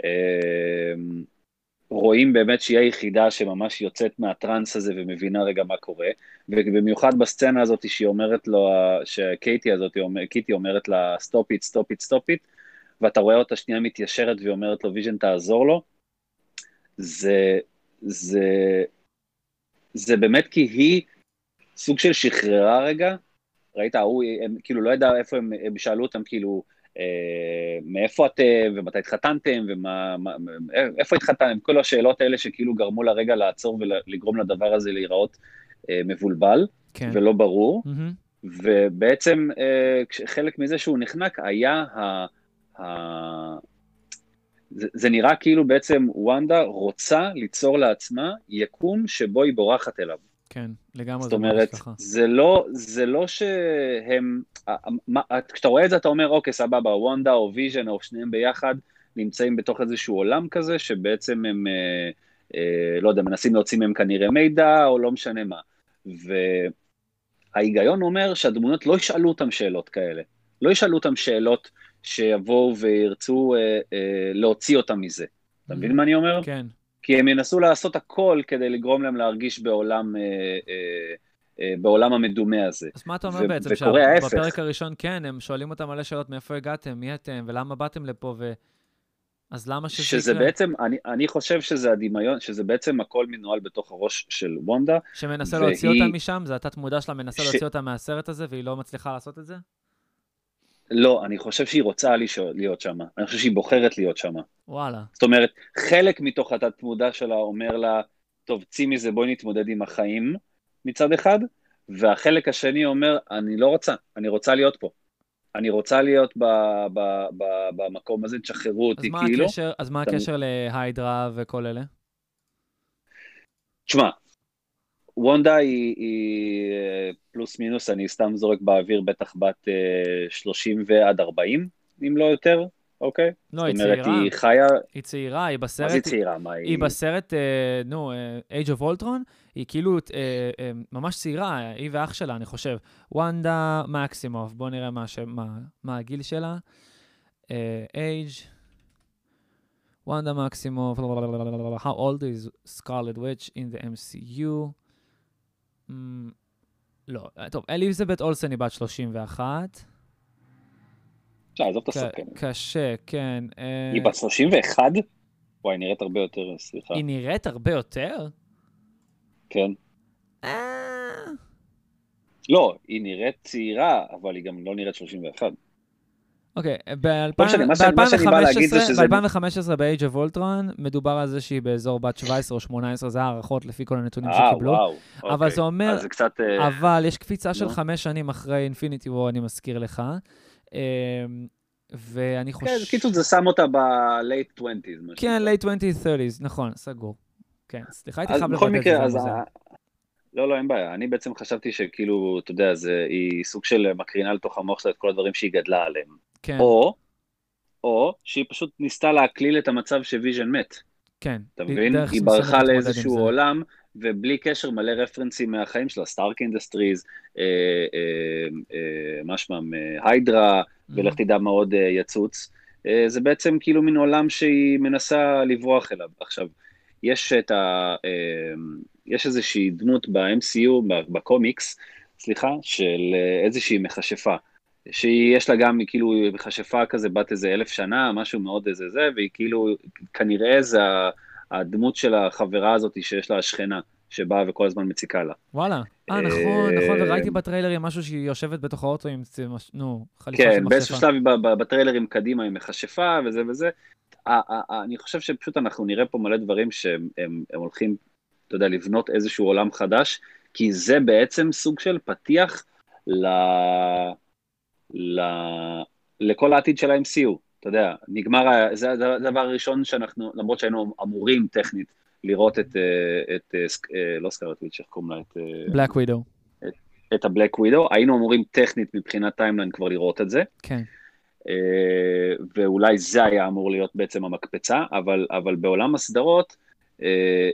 אמ, רואים באמת שהיא היחידה שממש יוצאת מהטראנס הזה ומבינה רגע מה קורה, ובמיוחד בסצנה הזאת שהיא אומרת לו, שקיטי הזאת, קיטי אומרת לה stop it, stop it, stop it, ואתה רואה אותה שנייה מתיישרת והיא אומרת לו ויז'ן תעזור לו, זה, זה, זה באמת כי היא סוג של שחררה רגע, ראית, ההוא, הם כאילו לא ידע איפה הם, הם שאלו אותם כאילו, אה, מאיפה אתם, ומתי התחתנתם, ומה, מה, איפה התחתנתם, כל השאלות האלה שכאילו גרמו לרגע לעצור ולגרום לדבר הזה להיראות אה, מבולבל, כן. ולא ברור, mm-hmm. ובעצם אה, חלק מזה שהוא נחנק היה ה... ה זה, זה נראה כאילו בעצם וונדה רוצה ליצור לעצמה יקום שבו היא בורחת אליו. כן, לגמרי זאת אומרת, זה לא, זה לא שהם, כשאתה רואה את זה אתה אומר, אוקיי, סבבה, וונדה או ויז'ן או שניהם ביחד נמצאים בתוך איזשהו עולם כזה, שבעצם הם, אה, אה, לא יודע, מנסים להוציא מהם כנראה מידע, או לא משנה מה. וההיגיון אומר שהדמויות לא ישאלו אותם שאלות כאלה. לא ישאלו אותם שאלות שיבואו וירצו אה, אה, להוציא אותם מזה. אתה מבין מה אני אומר? כן. כי הם ינסו לעשות הכל כדי לגרום להם להרגיש בעולם, אה, אה, אה, בעולם המדומה הזה. אז מה אתה אומר ו- בעצם? וקורה ההפך. בפרק הראשון, כן, הם שואלים אותם מלא שאלות, מאיפה הגעתם, מי אתם, ולמה באתם לפה, ו... אז למה שזה יקרה? שזה בעצם, אני, אני חושב שזה הדמיון, שזה בעצם הכל מנוהל בתוך הראש של וונדה. שמנסה והיא... להוציא אותה משם? זה התת מודע שלה מנסה ש... להוציא אותה מהסרט הזה, והיא לא מצליחה לעשות את זה? לא, אני חושב שהיא רוצה להיות שם, אני חושב שהיא בוחרת להיות שם. וואלה. זאת אומרת, חלק מתוך התת-מודע שלה אומר לה, טוב, צאי מזה, בואי נתמודד עם החיים מצד אחד, והחלק השני אומר, אני לא רוצה, אני רוצה להיות פה. אני רוצה להיות ב, ב, ב, במקום הזה, תשחררו אותי, אז כאילו. הקשר, אז מה הקשר להיידרה וכל אלה? תשמע, וונדה היא, היא אה, פלוס מינוס, אני סתם זורק באוויר, בטח בת 30 אה, ועד 40, אם לא יותר, אוקיי? לא, היא צעירה. זאת אומרת, היא חיה... היא צעירה, היא בסרט... מה זה צעירה? מה היא... היא בסרט, אה, נו, Age of Ultron, היא כאילו ממש צעירה, היא ואח שלה, אני חושב. וונדה מקסימוב, בואו נראה מה, ש... מה, מה הגיל שלה. Age... וונדה מקסימוב, how old is Scarlet Witch in the MCU? Mm, לא, טוב, אליזבת אולסן היא בת 31. אפשר, עזוב את הסרטן. קשה, כן. אה, היא בת 31? וואי, נראית הרבה יותר, סליחה. היא נראית הרבה יותר? כן. אה. לא, היא נראית צעירה, אבל היא גם לא נראית 31. אוקיי, ב-2015 ב-Age of Ultron מדובר על זה שהיא באזור בת 17 או 18, זה הערכות לפי כל הנתונים אה, שקיבלו. אבל אוקיי. זה אומר, אה, אבל יש קפיצה של חמש שנים אחרי Infinity War, אני מזכיר לך. אמ, ואני חושב... כן, קיצור זה שם אותה ב-late 20's. כן, late 20's, 30's, נכון, סגור. כן, סליחה, הייתי חייב לוודא את זה. אז לא, לא, אין בעיה. אני בעצם חשבתי שכאילו, אתה יודע, זה, היא סוג של מקרינה לתוך המוח שלה את כל הדברים שהיא גדלה עליהם. כן. או, או שהיא פשוט ניסתה להקליל את המצב שוויז'ן מת. כן. אתה מבין? היא ברחה לאיזשהו עולם, ובלי קשר מלא רפרנסים מהחיים שלה, Stark Industries, אה, אה, אה, מה שמם, אה, היידרה, mm-hmm. ולך תדע מה עוד אה, יצוץ. אה, זה בעצם כאילו מין עולם שהיא מנסה לברוח אליו. עכשיו, יש את ה... אה, יש איזושהי דמות ב-MCU, בקומיקס, סליחה, של אה, איזושהי מכשפה. שיש לה גם כאילו מכשפה כזה בת איזה אלף שנה, משהו מאוד איזה זה, והיא כאילו, כנראה זה הדמות של החברה הזאת שיש לה השכנה, שבאה וכל הזמן מציקה לה. וואלה. אה, נכון, נכון, וראיתי בטריילרים משהו שהיא יושבת בתוך האוטו עם, נו, חליפה של מכשפה. כן, באיזשהו שלב בטריילרים קדימה עם מכשפה וזה וזה. אני חושב שפשוט אנחנו נראה פה מלא דברים שהם הולכים, אתה יודע, לבנות איזשהו עולם חדש, כי זה בעצם סוג של פתיח ל... ל... לכל העתיד של ה-MCU. אתה יודע, נגמר, זה הדבר הראשון שאנחנו, למרות שהיינו אמורים טכנית לראות את, אה, את, את אה, לא Scarlet Witch, איך קוראים לה? את... Black Widow. את, את ה Black Widow, היינו אמורים טכנית מבחינת timeline כבר לראות את זה. כן. אה, ואולי זה היה אמור להיות בעצם המקפצה, אבל, אבל בעולם הסדרות,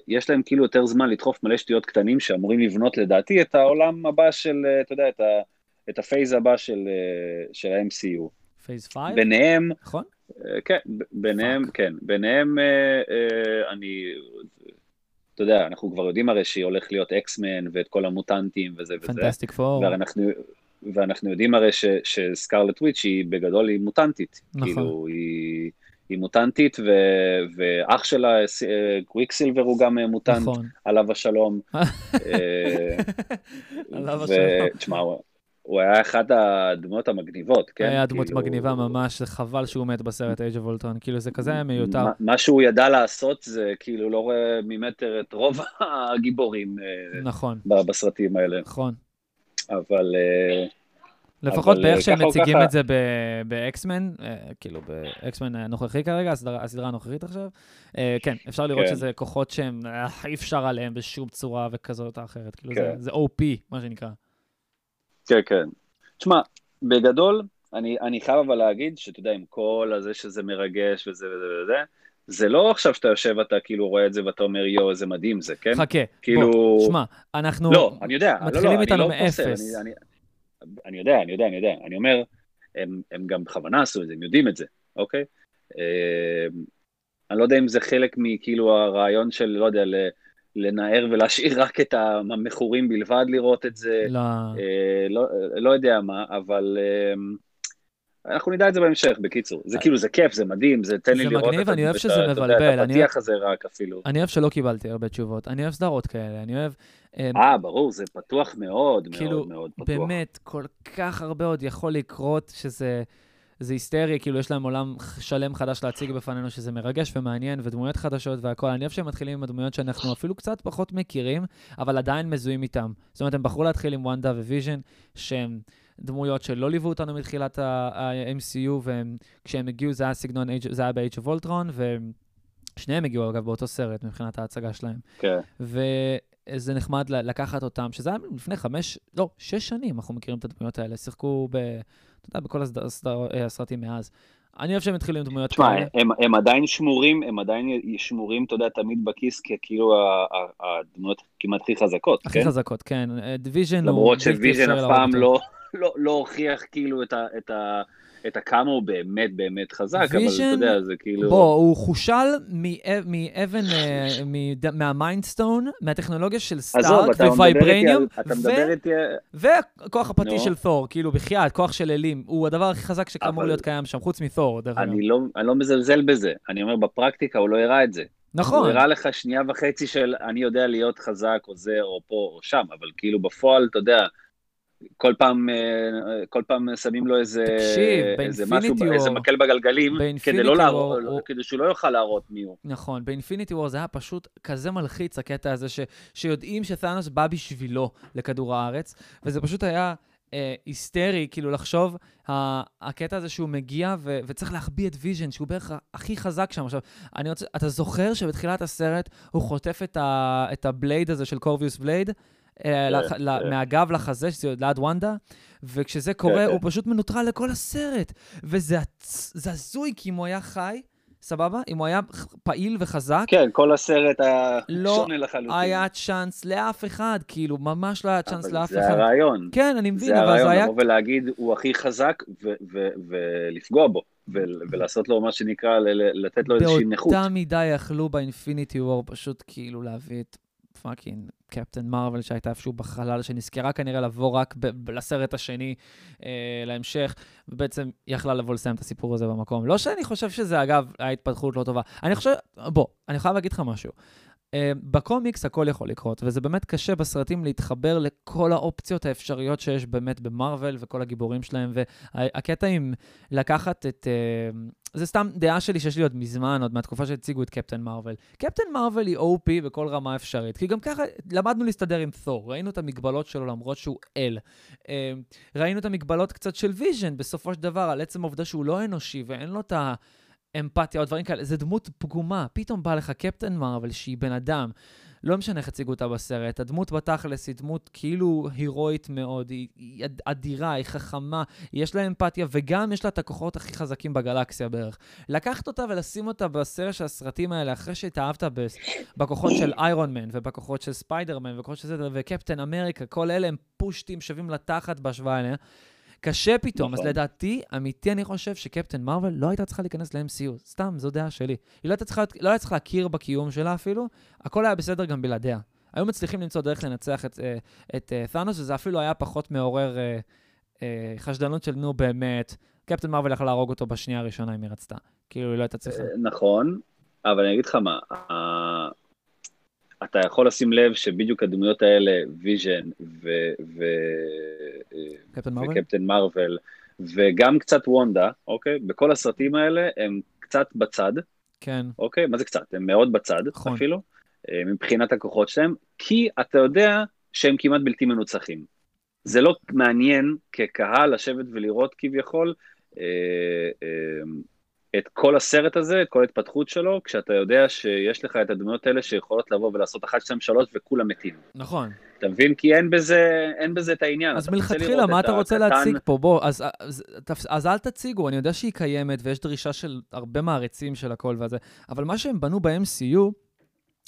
יש להם כאילו יותר זמן לדחוף מלא שטויות קטנים שאמורים לבנות לדעתי את העולם הבא של, אתה יודע, את, ה, את ה phase הבא של, של ה-MCU. phase 5? ביניהם, נכון? כן, ביניהם, כן, ביניהם אני, אתה יודע, אנחנו כבר יודעים הרי שהיא הולך להיות X-Men ואת כל המוטנטים וזה וזה. Fantastic Four. ואנחנו, ואנחנו יודעים הרי ש, ש Scarlet Witch היא בגדול היא מוטנטית. נכון. כאילו, היא, היא מוטנטית, ו, ואח שלה, Quicksilver הוא גם מוטנט, נכון. עליו השלום. עליו השלום. תשמע, הוא היה אחד הדמויות המגניבות, כן? היה דמות כאילו... מגניבה ממש, זה חבל שהוא מת בסרט Age of Ultron, כאילו זה כזה היה מיותר. מה, מה שהוא ידע לעשות זה כאילו לא רואה ממטר את רוב הגיבורים אה, נכון. בסרטים האלה. נכון. אבל... אה, לפחות באיך שהם מציגים את זה ב X-Men, אה, כאילו ב X-Men הנוכחי כרגע, הסדרה הנוכחית עכשיו, כן, אפשר לראות כן. שזה כוחות שהם, אי אפשר עליהם בשום צורה וכזאת או אחרת, כאילו כן. זה OP, מה שנקרא. כן, כן. תשמע, בגדול, אני, אני חייב אבל להגיד שאתה יודע, עם כל הזה שזה מרגש וזה וזה וזה, זה לא עכשיו שאתה יושב ואתה כאילו רואה את זה ואתה אומר, יואו, איזה מדהים זה, כן? חכה, כאילו... בוא, שמע, אנחנו לא, אני יודע, מתחילים לא, לא, איתנו לא מאפס. אני, אני, אני יודע, אני יודע, אני יודע. אני אומר, הם, הם גם בכוונה עשו את זה, הם יודעים את זה, אוקיי? אה, אני לא יודע אם זה חלק מכאילו הרעיון של, לא יודע, לנער ולהשאיר רק את המכורים בלבד לראות את זה. לא. אה, לא, לא יודע מה, אבל אה, אנחנו נדע את זה בהמשך, בקיצור. זה כאילו, זה כיף, זה מדהים, זה תן לי זה לראות מגניב, את, אני אוהב שזה את, מבלבל. את הפתיח הזה רק אפילו. אני אוהב שלא קיבלתי הרבה תשובות. אני אוהב סדרות כאלה, אני אוהב... אה, ברור, זה פתוח מאוד, כאילו, מאוד מאוד פתוח. באמת, כל כך הרבה עוד יכול לקרות שזה... זה היסטרי, כאילו יש להם עולם שלם חדש להציג בפנינו, שזה מרגש ומעניין, ודמויות חדשות והכול. אני אוהב שהם מתחילים עם הדמויות שאנחנו אפילו קצת פחות מכירים, אבל עדיין מזוהים איתם. זאת אומרת, הם בחרו להתחיל עם וונדה וויז'ן, שהם דמויות שלא ליוו אותנו מתחילת ה-MCU, וכשהם הגיעו זה היה סגנון, זה היה ב-Age of Ultron, ושניהם הגיעו אגב באותו סרט מבחינת ההצגה שלהם. כן. וזה נחמד לקחת אותם, שזה היה לפני חמש, לא, שש שנים אנחנו מכירים את הדמויות האלה, שיחקו ב... אתה יודע, בכל הסרטים מאז. אני אוהב שהם התחילו עם דמויות כאלה. תשמע, הם, הם עדיין שמורים, הם עדיין שמורים, אתה יודע, תמיד בכיס, כי כאילו הדמויות כמעט הכי חזקות, הכי כן? הכי חזקות, כן. ויז'ן הוא... למרות שוויז'ן אף פעם לא, לא, לא הוכיח כאילו את ה... את ה את הכמה הוא באמת באמת חזק, אבל אתה יודע, זה כאילו... בוא, הוא חושל מאבן, אה, מה Mind Stone, מהטכנולוגיה של סטארק ו vibranium, וכוח הפרטי של תור, כאילו, בחייאת, כוח של אלים, הוא הדבר הכי חזק שאמור להיות קיים שם, חוץ מתור, דרך אגב. לא- אני לא מזלזל בזה, אני אומר, בפרקטיקה הוא לא הראה את זה. נכון. הוא הראה לך שנייה וחצי של אני יודע להיות חזק או זה או פה או שם, אבל כאילו בפועל, אתה יודע, כל פעם, אה, כל פעם שמים לו איזה, תקשיב, איזה משהו, וור, איזה מקל בגלגלים, כדי, לא להראות, הוא... כדי שהוא לא יוכל להראות מי הוא. נכון, ב Infinity War זה היה פשוט כזה מלחיץ, הקטע הזה, ש, שיודעים שתאנוס בא בשבילו לכדור הארץ, וזה פשוט היה אה, היסטרי, כאילו לחשוב, הקטע הזה שהוא מגיע ו, וצריך להחביא את ויז'ן, שהוא בערך הכי חזק שם. עכשיו, אני רוצה, אתה זוכר שבתחילת הסרט הוא חוטף את, ה, את ה blade הזה של Corvus Glaive? אה, כן, כן. מהגב לחזה, שזה ליד וונדה, וכשזה כן, קורה, הוא פשוט מנוטרל לכל הסרט. וזה הזוי, כי אם הוא היה חי, סבבה? אם הוא היה פעיל וחזק... כן, כל הסרט היה לא שונה לחלוטין. לא היה צ'אנס לאף אחד, כאילו, ממש לא היה צ'אנס לאף אחד. זה הרעיון. כן, אני מבין, אבל זה היה... זה הרעיון, לבוא ולהגיד, הוא הכי חזק, ולפגוע בו, ולעשות לו מה שנקרא, לתת לו איזושהי נכות. באותה מידה יכלו ב Infinity War פשוט כאילו להביא את fucking Captain Marvel שהייתה איפשהו בחלל, שנזכרה כנראה לבוא רק ב- לסרט השני אה, להמשך, ובעצם יכלה לבוא לסיים את הסיפור הזה במקום. לא שאני חושב שזה, אגב, ההתפתחות לא טובה. אני חושב, בוא, אני חייב להגיד לך משהו. Uh, בקומיקס הכל יכול לקרות, וזה באמת קשה בסרטים להתחבר לכל האופציות האפשריות שיש באמת במרוויל וכל הגיבורים שלהם, והקטע עם לקחת את... Uh, זה סתם דעה שלי שיש לי עוד מזמן, עוד מהתקופה שהציגו את קפטן מרוויל. קפטן מרוויל היא OP בכל רמה אפשרית, כי גם ככה למדנו להסתדר עם תור, ראינו את המגבלות שלו למרות שהוא אל. Uh, ראינו את המגבלות קצת של ויז'ן, בסופו של דבר, על עצם העובדה שהוא לא אנושי ואין לו את ה... אמפתיה או דברים כאלה, זה דמות פגומה. פתאום בא לך Captain Marvel שהיא בן אדם. לא משנה איך הציגו אותה בסרט, הדמות בתכלס היא דמות כאילו הירואית מאוד, היא, היא אדירה, היא חכמה, יש לה אמפתיה וגם יש לה את הכוחות הכי חזקים בגלקסיה בערך. לקחת אותה ולשים אותה בסרט של הסרטים האלה, אחרי שהתאהבת בכוחות של איירון מן ובכוחות של ספיידרמן ובכוחות של זה, וקפטן אמריקה, כל אלה הם פושטים שווים לתחת בהשוואה אליה. קשה פתאום, נכון. אז לדעתי, אמיתי אני חושב שקפטן מרוויל לא הייתה צריכה להיכנס ל-MCU, סתם, זו דעה שלי. היא לא הייתה צריכה, לא הייתה צריכה להכיר בקיום שלה אפילו, הכל היה בסדר גם בלעדיה. היו מצליחים למצוא דרך לנצח את, אה, את, את ת'אנוס, וזה אפילו היה פחות מעורר אה, אה, חשדנות של נו באמת, קפטן מרוויל יכלה להרוג אותו בשנייה הראשונה אם היא רצתה. כאילו, היא לא הייתה צריכה. נכון, אבל אני אגיד לך מה, אתה יכול לשים לב שבדיוק הדמויות האלה, ויז'ן וקפטן מרוויל, וגם קצת וונדה, אוקיי? בכל הסרטים האלה הם קצת בצד. כן. אוקיי? מה זה קצת? הם מאוד בצד נכון. אפילו, אה, מבחינת הכוחות שלהם, כי אתה יודע שהם כמעט בלתי מנוצחים. זה לא מעניין כקהל לשבת ולראות כביכול אה, אה, את כל הסרט הזה, את כל ההתפתחות שלו, כשאתה יודע שיש לך את הדמויות האלה שיכולות לבוא ולעשות 1, 2, 3 וכולם מתים. נכון. אתה מבין? כי אין בזה, אין בזה את העניין. אז מלכתחילה, מה אתה רוצה הקטן... להציג פה? בוא, אז, אז, אז, אז אל תציגו, אני יודע שהיא קיימת ויש דרישה של הרבה מעריצים של הכל וזה, אבל מה שהם בנו ב-MCU,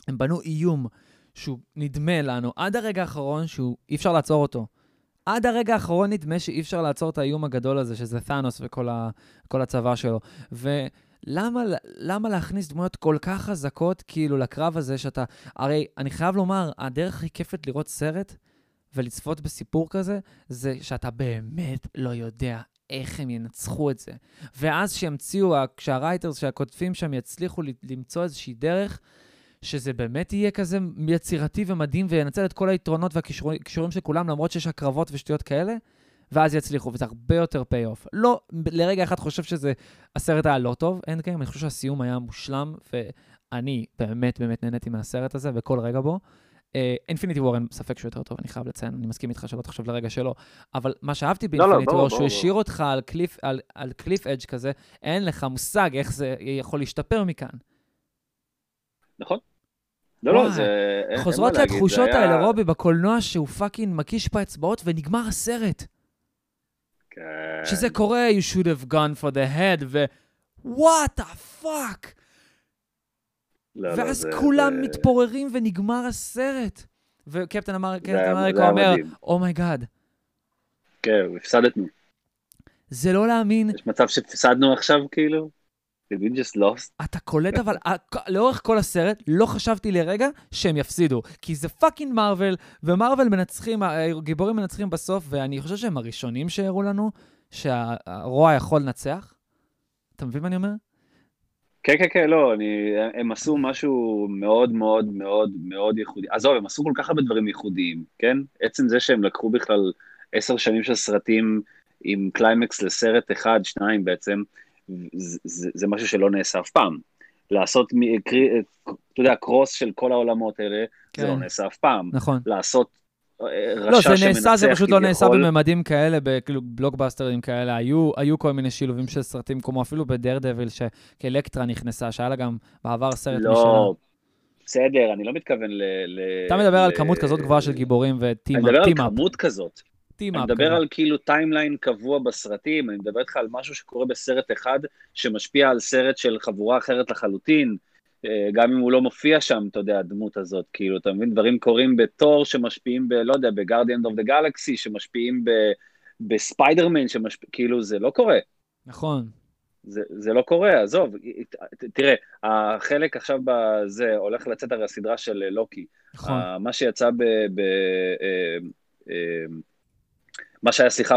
הם בנו איום שהוא נדמה לנו עד הרגע האחרון שהוא אי אפשר לעצור אותו. עד הרגע האחרון נדמה שאי אפשר לעצור את האיום הגדול הזה, שזה תאנוס וכל ה, הצבא שלו. ולמה להכניס דמויות כל כך חזקות, כאילו, לקרב הזה, שאתה... הרי אני חייב לומר, הדרך הכי כיפת לראות סרט ולצפות בסיפור כזה, זה שאתה באמת לא יודע איך הם ינצחו את זה. ואז שימציאו, כשהרייטרס, כשהכותבים שם יצליחו למצוא איזושהי דרך, שזה באמת יהיה כזה יצירתי ומדהים וינצל את כל היתרונות והכישורים של כולם, למרות שיש הקרבות ושטויות כאלה, ואז יצליחו, וזה הרבה יותר pay off. לא, לרגע אחד חושב שזה, הסרט היה לא טוב, אין קיים, אני חושב שהסיום היה מושלם, ואני באמת באמת נהניתי מהסרט הזה וכל רגע בו. Infinity uh, War, אין ספק שהוא יותר טוב, אני חייב לציין, אני מסכים איתך שלא תחשוב לרגע שלא, אבל מה שאהבתי ב Infinity War, שהוא השאיר אותך על cliff, על, על cliff edge כזה, אין לך מושג איך זה יכול להשתפר מכאן. נכון. לא, לא, זה... חוזרות לי התחושות האלה, רובי, בקולנוע שהוא fucking מקיש באצבעות ונגמר הסרט. כן. שזה קורה, you should have gone for the head, ו... what the fuck? לא, לא, ואז כולם זה... מתפוררים ונגמר הסרט. וקפטן אמריקה אומר, oh my god. Oh כן, הפסדנו. זה לא להאמין. יש מצב שהפסדנו עכשיו, כאילו? We just lost? אתה קולט, אבל לאורך כל הסרט לא חשבתי לרגע שהם יפסידו. כי זה fucking מרוויל, ומרוויל מנצחים, הגיבורים מנצחים בסוף, ואני חושב שהם הראשונים שהראו לנו שהרוע יכול לנצח. אתה מבין מה אני אומר? כן, כן, כן, לא, אני, הם עשו משהו מאוד מאוד מאוד מאוד ייחודי. עזוב, הם עשו כל כך הרבה דברים ייחודיים, כן? עצם זה שהם לקחו בכלל עשר שנים של סרטים עם קליימקס לסרט אחד, שניים בעצם, זה, זה משהו שלא נעשה אף פעם. לעשות, אתה יודע, cross של כל העולמות האלה, כן. זה לא כן. נעשה אף פעם. נכון. לעשות רשע שמנצח לא, זה נעשה, זה פשוט לא נעשה בממדים כאלה, בכאילו בלוקבאסטרים כאלה. היו, היו כל מיני שילובים של סרטים, כמו אפילו ב Daredevil, שאלקטרה נכנסה, שהיה לה גם בעבר סרט לא, משלה. לא, בסדר, אני לא מתכוון ל... אתה מדבר. על כמות כזאת גבוהה של גיבורים וטימה. אני מדבר על כמות כזאת. אני מדבר על כאילו timeline קבוע בסרטים, אני מדבר איתך על משהו שקורה בסרט אחד, שמשפיע על סרט של חבורה אחרת לחלוטין, אה, גם אם הוא לא מופיע שם, אתה יודע, הדמות הזאת, כאילו, אתה מבין, דברים קורים בתור שמשפיעים ב... לא יודע, ב Guardians of the Galaxy, שמשפיעים ב... בספיידרמן, שמשפיע, כאילו, זה לא קורה. נכון. זה, זה לא קורה, עזוב, ת- תראה, החלק עכשיו בזה, הולך לצאת הרי הסדרה של לוקי. נכון. מה שיצא ב... ב אה, אה, מה שהיה, סליחה,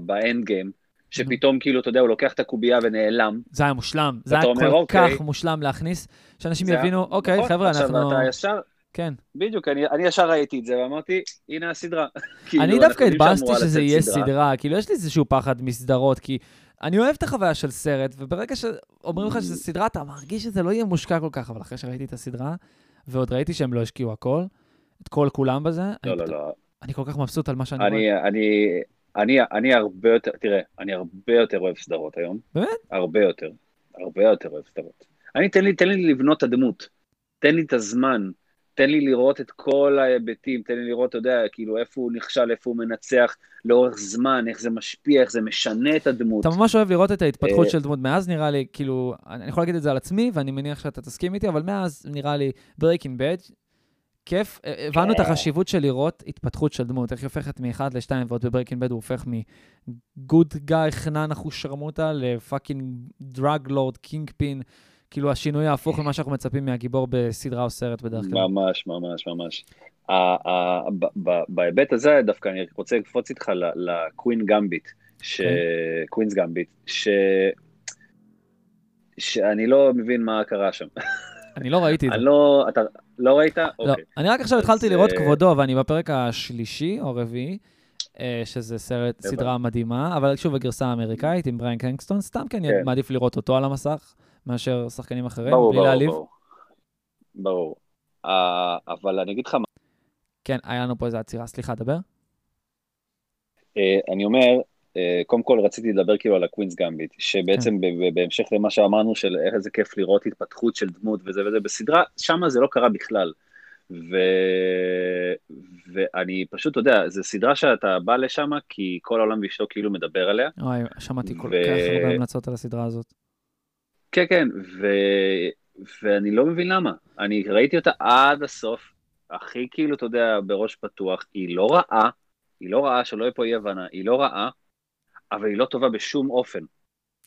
באנד גיים, שפתאום כאילו, אתה יודע, הוא לוקח את הקובייה ונעלם. זה היה מושלם. זה היה אומר, כל אוקיי. כך מושלם להכניס, שאנשים זה היה- יבינו, אוקיי, נכון? חבר'ה, עכשיו, אנחנו... אתה ישר, כן. בדיוק, אני, אני ישר ראיתי את זה ואמרתי, הנה הסדרה. כאילו, אני דווקא התבאסתי שזה יהיה סדרה, כאילו יש לי איזשהו פחד מסדרות, כי אני אוהב את החוויה של סרט, וברגע שאומרים לך שזה סדרה, אתה מרגיש שזה לא יהיה מושקע כל כך, אבל אחרי שראיתי את הסדרה, ועוד ראיתי שהם לא השקיעו הכל, את כל כולם בזה, לא, לא, לא. אני כל כך מבסוט על מה שאני רואה. אני, אני, אני, אני הרבה יותר, תראה, אני הרבה יותר אוהב סדרות היום. באמת? הרבה יותר. הרבה יותר אוהב סדרות. אני, תן לי, תן לי לבנות את הדמות. תן לי את הזמן. תן לי לראות את כל ההיבטים, תן לי לראות, אתה יודע, כאילו, איפה הוא נכשל, איפה הוא מנצח, לאורך זמן, איך זה משפיע, איך זה משנה את הדמות. אתה ממש אוהב לראות את ההתפתחות אה, של דמות. מאז נראה לי, כאילו, אני יכול להגיד את זה על עצמי, ואני מניח שאתה תסכים איתי, אבל מאז נראה לי Breaking Bad, כיף, הבנו את כן. החשיבות של לראות התפתחות של דמות, איך היא הופכת מ-1 ל-2, ועוד ב-Breaking Bad הוא הופך מ-good guy, חנון אחושרמוטה, ל fucking drug lord, kingpin, כאילו השינוי ההפוך למה שאנחנו מצפים מהגיבור בסדרה או סרט בדרך כלל. ממש, ממש, ממש. בהיבט הזה דווקא אני רוצה לקפוץ איתך ל Queen Gambit, ש... Queen's Gambit. שאני לא מבין מה קרה שם. אני לא ראיתי את זה. לא, אתה לא ראית? לא, אוקיי. אני רק עכשיו התחלתי לראות אה, כבודו, ואני בפרק השלישי או הרביעי, אה, שזה סרט. סדרה מדהימה, אבל שוב, הגרסה האמריקאית עם בריין קנגסטון, סתם כי אני כן. מעדיף לראות אותו על המסך, מאשר שחקנים אחרים, בלי להעליב. ברור. ברור. אה, אבל אני אגיד לך מה, כן, היה לנו פה איזה עצירה, סליחה, דבר. אני אומר, קודם כל רציתי לדבר כאילו על הקווינס גמביט, שבעצם כן. בהמשך למה שאמרנו של איזה כיף לראות התפתחות של דמות וזה וזה, בסדרה, שם זה לא קרה בכלל. ו... ואני פשוט, אתה יודע, זו סדרה שאתה בא לשם כי כל העולם ואשתו כאילו מדבר עליה. אוי, שמעתי כל ו- כך הרבה המלצות על הסדרה הזאת. כן, כן, ו... ואני לא מבין למה. אני ראיתי אותה עד הסוף, הכי כאילו, אתה יודע, בראש פתוח, היא לא רעה, היא לא רעה, שלא יהיה פה אי הבנה, היא לא רעה, אבל היא לא טובה בשום אופן.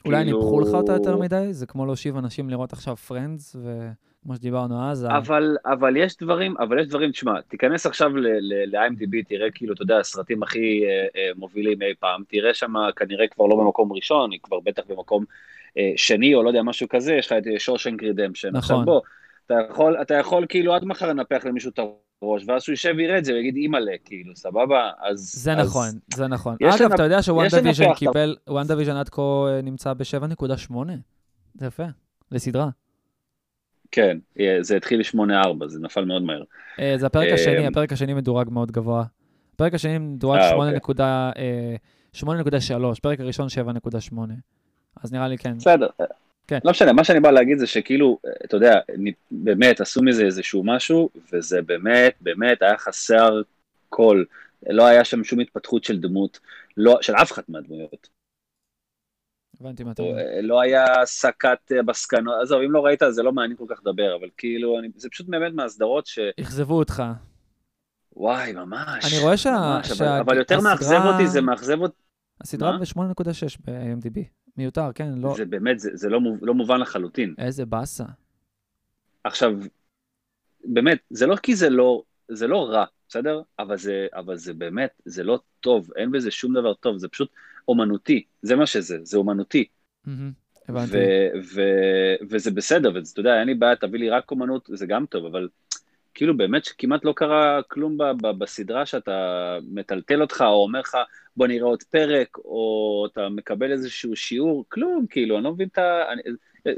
אולי כאילו- ניפחו לך אותה יותר מדי? זה כמו להושיב אנשים לראות עכשיו Friends, וכמו שדיברנו אז, אבל, אבל יש דברים, אבל יש דברים, תשמע, תיכנס עכשיו ל-IMDb, תראה כאילו, אתה יודע, הסרטים הכי אה, אה, מובילים אי פעם, תראה שם כנראה כבר לא במקום ראשון, היא כבר בטח במקום אה, שני, או לא יודע, משהו כזה, יש לך את Shawshank Redemption. נכון. עכשיו בוא, אתה יכול, אתה יכול כאילו עד מחר לנפח למישהו את הראש, ואז שהוא יישב ויראה את זה ויגיד אימא'לה, כאילו, סבבה? אז... זה אז, נכון, זה נכון. אגב, לנפ- אתה יודע ש WandaVision קיבל, WandaVision עד כה אה, נמצא ב-7.8. זה יפה, לסדרה. כן, זה התחיל ל-8-4, זה נפל מאוד מהר. אה, זה הפרק אה, השני, הפרק השני מדורג מאוד גבוה. הפרק השני מדורג אה, 8.3, פרק הראשון 7.8. אז נראה לי כן. בסדר. כן. לא משנה, מה שאני בא להגיד זה שכאילו, אתה יודע, באמת עשו מזה איזשהו משהו, וזה באמת, באמת היה חסר קול. לא היה שם שום התפתחות של דמות, לא, של אף אחת מהדמויות. הבנתי מה אתה אומר. לא היה הסקת אה, מסקנות, עזוב, אם לא ראית, זה לא מעניין כל כך לדבר, אבל כאילו, אני, זה פשוט באמת מהסדרות ש... אכזבו אותך. וואי, ממש. אני רואה שה- ממש, אבל, שה- אבל יותר הסדרה- מאכזב אותי, זה מאכזב אותי, הסדרה מה? ב-8.6 ב-IMDb. מיותר, כן, לא. זה באמת, זה, זה לא, מוב- לא מובן לחלוטין. איזה באסה. עכשיו, באמת, זה לא כי זה לא, זה לא רע, בסדר? אבל זה, אבל זה באמת, זה לא טוב, אין בזה שום דבר טוב, זה פשוט אומנותי, זה מה שזה, זה אומנותי. מהמם, הבנתי. ו- ו- וזה בסדר, ואתה יודע, אין לי בעיה, תביא לי רק אומנות, זה גם טוב, אבל כאילו באמת שכמעט לא קרה כלום ב- ב- בסדרה שאתה מטלטל אותך, או אומר לך, בוא נראה עוד פרק, או אתה מקבל איזשהו שיעור, כלום, כאילו, אני לא מבין את ה... אני-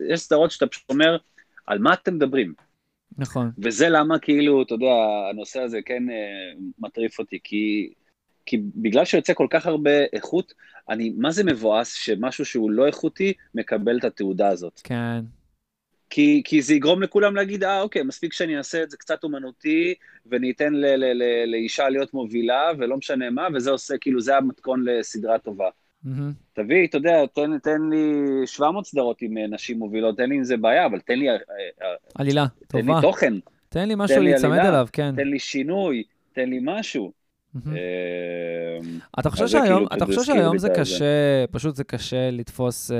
יש סדרות שאתה פשוט אומר, על מה אתם מדברים? נכון. וזה למה כאילו, אתה יודע, הנושא הזה כן אה, מטריף אותי, כי, כי בגלל שיוצא כל כך הרבה איכות, אני, מה זה מבואס שמשהו שהוא לא איכותי מקבל את התעודה הזאת? כן. כי, כי זה יגרום לכולם להגיד, אה, אוקיי, מספיק שאני אעשה את זה קצת אומנותי, וניתן ל, ל, ל, לאישה להיות מובילה, ולא משנה מה, וזה עושה, כאילו, זה המתכון לסדרה טובה. מהמם. תביא, אתה יודע, תן, תן לי 700 סדרות עם אה, נשים מובילות, תן לי עם זה בעיה, אבל תן לי, אה, אה, עלילה, תן לי טובה. תוכן, תן לי משהו תן לי להיצמד עלילה, אליו, כן. תן לי שינוי, תן לי משהו. מהמם. אה, אתה חושב זה שהיום, כאילו, אתה זה זה. קשה, פשוט זה קשה לתפוס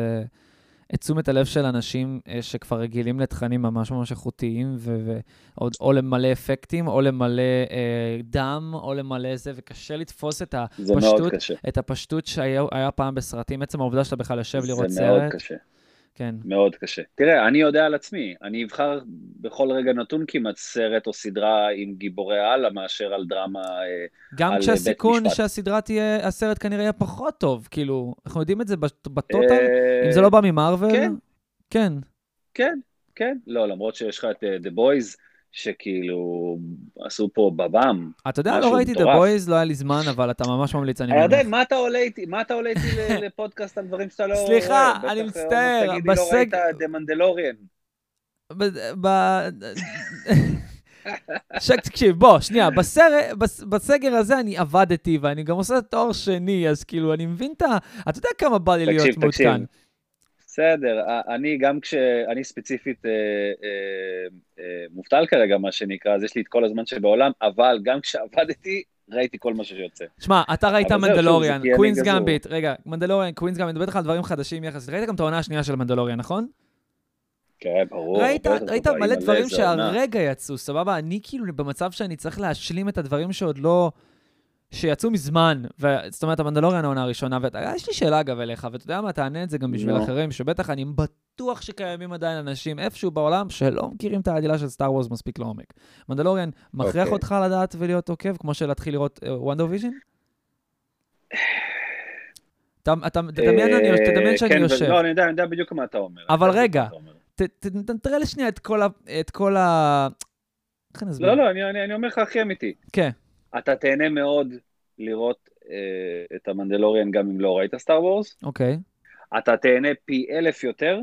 את תשומת הלב של אנשים אה, שכבר רגילים לתכנים ממש ממש איכותיים, ו- ו- או למלא אפקטים, או למלא אה, דם, או למלא זה, וקשה לתפוס את הפשטות. את הפשטות שהיה היה פעם בסרטים. עצם העובדה שאתה בכלל יושב לראות זה מאוד סרט. קשה. כן. מאוד קשה. תראה, אני יודע על עצמי, אני אבחר בכל רגע נתון כמעט סרט או סדרה עם גיבורי על מאשר על דרמה. אה, גם על כשהסיכון בית משפט. שהסדרה תהיה, הסרט כנראה יהיה פחות טוב, כאילו, אנחנו יודעים את זה בט- בטוטל, אה, אם זה לא בא ממרוויל. כן. כן. כן, כן. לא, למרות שיש לך את אה, The Boys, שכאילו עשו פה בבם. אתה יודע, לא ראיתי את. הבויז, לא היה לי זמן, אבל אתה ממש ממליץ, אני ירדן, מניח. מה אתה עולה איתי, מה אתה עולה איתי לפודקאסט על דברים שאתה לא רואה? סליחה, בטח, אני מצטער, תגיד לי, לא ראית The Mandalorian. ב- ב- ש- תקשיב, בוא, שנייה, בסר- בס- בסגר הזה אני עבדתי, ואני גם עושה תואר שני, אז כאילו, אני מבין את ה... אתה יודע כמה בא לי להיות תקשיב, תקשיב. בסדר, אני גם כשאני ספציפית אה, אה, אה, מובטל כרגע, מה שנקרא, אז יש לי את כל הזמן שבעולם, אבל גם כשעבדתי, ראיתי כל מה שיוצא. שמע, אתה ראית מנדלוריאן, אני Queen's. Gambit, רגע, מנדלוריאן, Queen's Gambit, אני מדבר על דברים חדשים יחסית. ראית גם את העונה השנייה של מנדלוריאן, נכון? כן, ברור. ראית, יותר ראית טובה, מלא דברים. שהרגע יצאו, סבבה? אני כאילו במצב שאני צריך להשלים את הדברים שעוד לא... שיצאו מזמן, ו- זאת אומרת, המנדלוריאן העונה הראשונה, ויש לי שאלה אגב אליך, ואתה יודע מה, תענה את זה גם בשביל נו. אחרים, שבטח אני בטוח שקיימים עדיין אנשים איפשהו בעולם שלא מכירים את העלילה של Star Wars מספיק לעומק. מנדלוריאן מכריח אוקיי. אותך לדעת ולהיות עוקב, כמו שלהתחיל לראות WandaVision? אתה, אתה, תדמיין, אני, אה, תדמיין שאני כן, יושב. לא, אני יודע, אני יודע בדיוק מה אתה אומר. אבל רגע. בדיוק מה אתה אומר. ת- ת- ת- תראה לי שנייה את כל ה... את כל ה... איך אני אסביר? לא, לא, אני- אני אני אומר לך הכי אמיתי. כן. אתה תהנה מאוד לראות אה, את המנדלוריאן גם אם לא ראית סטאר וורס. אוקיי. אתה תהנה פי אלף יותר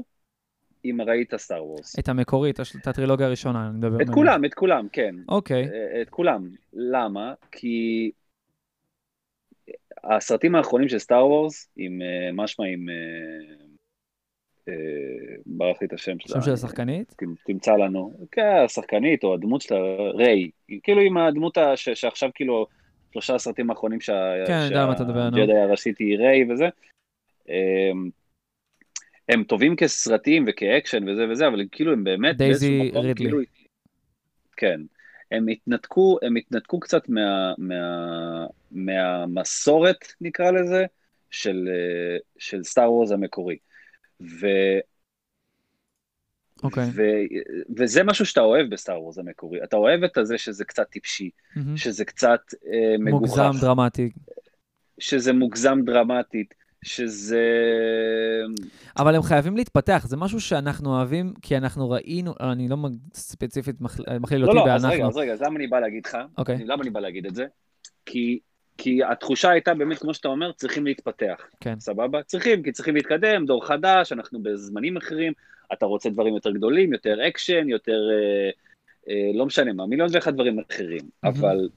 אם ראית סטאר וורס. את המקורית, את הטרילוגיה הראשונה, אני מדבר. את באמת. כולם, את כולם, כן. אוקיי. אה, את כולם. למה? כי הסרטים האחרונים של סטאר וורס, עם אה, משמע עם... אה, ברח לי את השם שלה. שם של השחקנית? תמצא לנו. כן, השחקנית או הדמות שלה, ריי. כאילו עם הדמות ש- שעכשיו כאילו, שלושה הסרטים האחרונים שה... כן, אני יודע מה אתה מדבר. שהג'די הראשית היא ריי וזה. הם, הם טובים כסרטים וכאקשן וזה וזה, אבל כאילו הם באמת דייזי רידלי. כאילו, כן. הם התנתקו, הם התנתקו קצת מה, מה, מהמסורת, נקרא לזה, של, אה, של סטאר וורז המקורי. ו, אוקיי. ו, וזה משהו שאתה אוהב בסטאר וורז המקורי. אתה אוהב את הזה שזה קצת טיפשי, מהמם. שזה קצת אה, מגוחך, מוגזם, דרמטי. שזה מוגזם דרמטית, שזה... אבל הם חייבים להתפתח, זה משהו שאנחנו אוהבים, כי אנחנו ראינו, אני לא ספציפית מכ- מכליל לא, אותי לא, אז רגע, באנחנו. אז רגע, אז למה אני בא להגיד לך? אוקיי. למה אני בא להגיד את זה? כי, כי התחושה הייתה באמת, כמו שאתה אומר, צריכים להתפתח. כן. סבבה? צריכים, כי צריכים להתקדם, דור חדש, אנחנו בזמנים אחרים, אתה רוצה דברים יותר גדולים, יותר אקשן, יותר... אה, אה, לא משנה מה, מיליון ואחד דברים אחרים. אבל...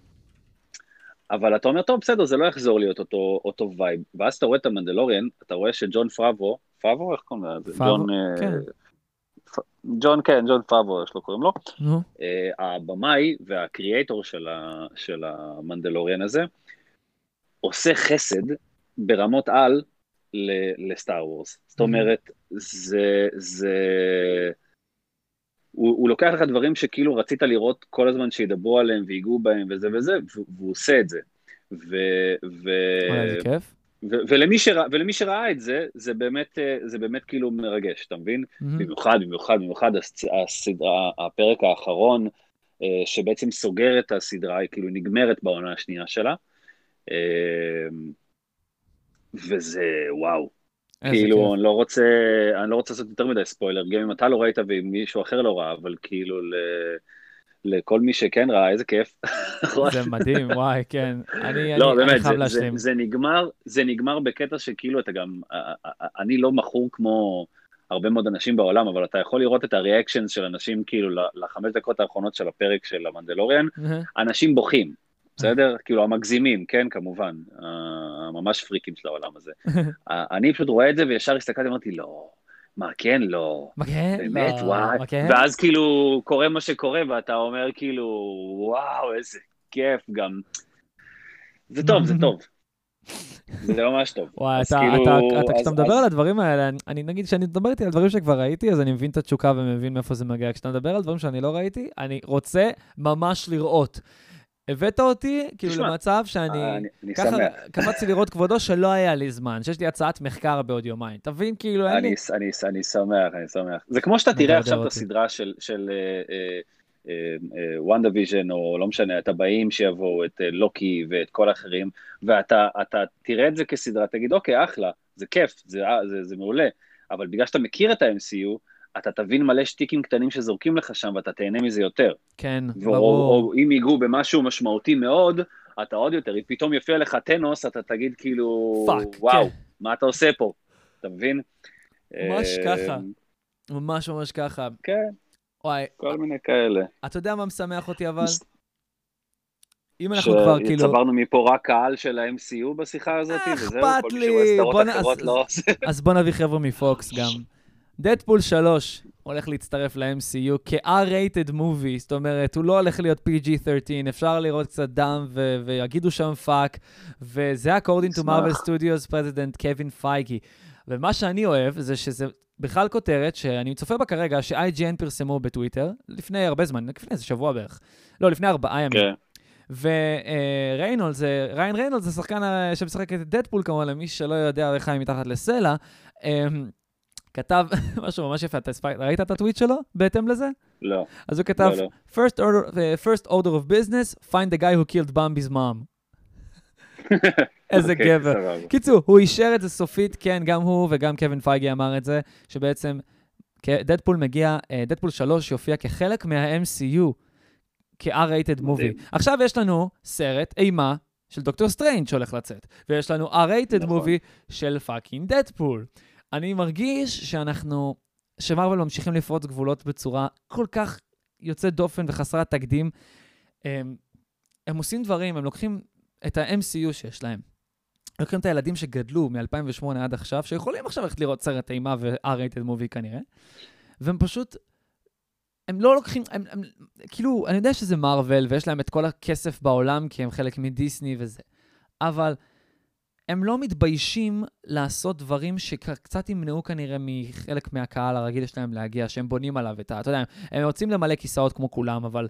אבל אתה אומר, טוב, בסדר, זה לא יחזור להיות אותו, אותו vibe. ואז אתה רואה את המנדלוריאן, אתה רואה שג'ון פראבו, פראבו? איך קוראים לזה? ג'ון... אה, כן. ג'ון, כן, ג'ון פראבו, איך לא קוראים לו? נו, אה, הבמאי והקריאייטור של, ה, של המנדלוריאן הזה, עושה חסד ברמות על לסטאר וורס. זאת Mhm. אומרת, זה... זה... הוא, הוא לוקח לך דברים שכאילו רצית לראות כל הזמן שידברו עליהם ויגעו בהם וזה וזה, והוא- עושה את זה. ו, ו, כיף. ו, ולמי, שרא, ולמי שראה את זה, זה באמת, זה באמת כאילו מרגש, אתה מבין? מהמם. במיוחד, במיוחד, במיוחד הסדרה, הפרק האחרון, אה, שבעצם סוגר את הסדרה, היא כאילו נגמרת בעונה השנייה שלה. אה, וזה וואו. כאילו, כיף. אני לא רוצה, אני לא רוצה לעשות יותר מדי ספוילר, גם אם אתה לא ראית ואם מישהו אחר לא ראה, אבל כאילו ל... לכל מי שכן ראה, איזה כיף. זה מדהים, וואי, כן. אני לא, אני- אני באמת, חייב זה, זה, להשלים. זה נגמר, זה נגמר בקטע שכאילו אתה גם, אני לא מכור כמו הרבה מאוד אנשים בעולם, אבל אתה יכול לראות את הריאקשנס של אנשים כאילו לחמש דקות האחרונות של הפרק של המנדלוריאן. אנשים בוכים, בסדר? כאילו המגזימים, כן, כמובן, הממש פריקים של העולם הזה. אני פשוט רואה את זה וישר הסתכלתי ואמרתי, לא, מה, כן, לא. מה כן? באמת, לא, וואי. מה כן? ואז כאילו קורה מה שקורה, ואתה אומר כאילו, וואו, איזה כיף גם. זה טוב, זה טוב. זה ממש טוב. וואי, אתה, כאילו, אתה, אתה, אז- כשאתה מדבר אז- על הדברים האלה, אני, אני נגיד, כשאני מדבר איתי על דברים שכבר ראיתי, אז אני מבין את התשוקה ומבין מאיפה זה מגיע. כשאתה מדבר על דברים שאני לא ראיתי, אני רוצה ממש לראות. הבאת אותי, כאילו, תשמע, למצב שאני... אה, אני אני ככה שמח. קפצתי לראות כבודו שלא היה לי זמן, שיש לי הצעת מחקר בעוד יומיים. תבין, כאילו, אין לי... אני, אני, אני שמח, אני שמח. זה כמו שאתה תראה עכשיו את אותי. הסדרה של, של WandaVision, או לא משנה, את הבאים שיבואו, את אה, לוקי ואת כל האחרים, ואתה אתה תראה את זה כסדרה, תגיד, אוקיי, אחלה, זה כיף, זה, אה, זה, זה מעולה, אבל בגלל שאתה מכיר את ה-MCU, אתה תבין מלא שטיקים קטנים שזורקים לך שם, ואתה תהנה מזה יותר. כן, או, ברור. או אם ייגעו במשהו משמעותי מאוד, אתה עוד יותר, אם פתאום יופיע לך טנוס, אתה תגיד כאילו, פאק, וואו, כן. מה אתה עושה פה? אתה מבין? ממש אה, ככה. ממש ממש ככה. כן, וואי, כל מיני כאלה. אתה יודע מה משמח אותי אבל? אם אנחנו כבר כאילו... שצברנו מפה רק קהל של ה-MCU בשיחה הזאת, וזהו, כל מי לי, שרואה סדרות בוא נ- אחרות לא עושה. אז בוא נביא חבר'ה מ-Fox גם. דדפול 3 הולך להצטרף ל-MCU כ-R-rated movie, זאת אומרת, הוא לא הולך להיות PG-13, אפשר לראות קצת דם ו- ויגידו שם פאק, וזה according to. Marvel Studios President קווין פייגי. ומה שאני אוהב זה שזה בכלל כותרת שאני צופה בה כרגע, ש-IGN פרסמו בטוויטר, לפני הרבה זמן, לפני איזה שבוע בערך. לא, לפני ארבעה ימים. כן, וריינולדס, ריין ריינולדס זה שחקן שמשחק את דדפול כמובן, למי שלא יודע איך חיים מתחת לסלע, אמ, כתב משהו ממש יפה, אתה הספק- ראית את הטוויט שלו בהתאם לזה? לא, אז הוא כתב, לא, לא. first order, uh, first order of business, find the guy who killed Bambi's mom. איזה אוקיי, גבר. קיצור, הוא אישר את זה סופית, כן, גם הוא וגם קווין פייגי אמר את זה, שבעצם דדפול מגיע, דדפול 3 יופיע כחלק מה-MCU, כ-R-rated movie. עכשיו יש לנו סרט אימה של דוקטור סטריינג' שהולך לצאת, ויש לנו R-rated נכון. movie של fucking דדפול. אני מרגיש שאנחנו, שמרוויל ממשיכים לפרוץ גבולות בצורה כל כך יוצאת דופן וחסרת תקדים. הם, הם עושים דברים, הם לוקחים את ה-MCU שיש להם. לוקחים את הילדים שגדלו מ-2008 עד עכשיו, שיכולים עכשיו ללכת לראות סרט אימה ו-R-rated movie כנראה, והם פשוט, הם לא לוקחים, הם, הם, כאילו, אני יודע שזה מארוול ויש להם את כל הכסף בעולם כי הם חלק מדיסני וזה, אבל הם לא מתביישים לעשות דברים שקצת ימנעו כנראה מחלק מהקהל הרגיל שלהם להגיע, שהם בונים עליו את ה... אתה יודע, הם רוצים למלא כיסאות כמו כולם, אבל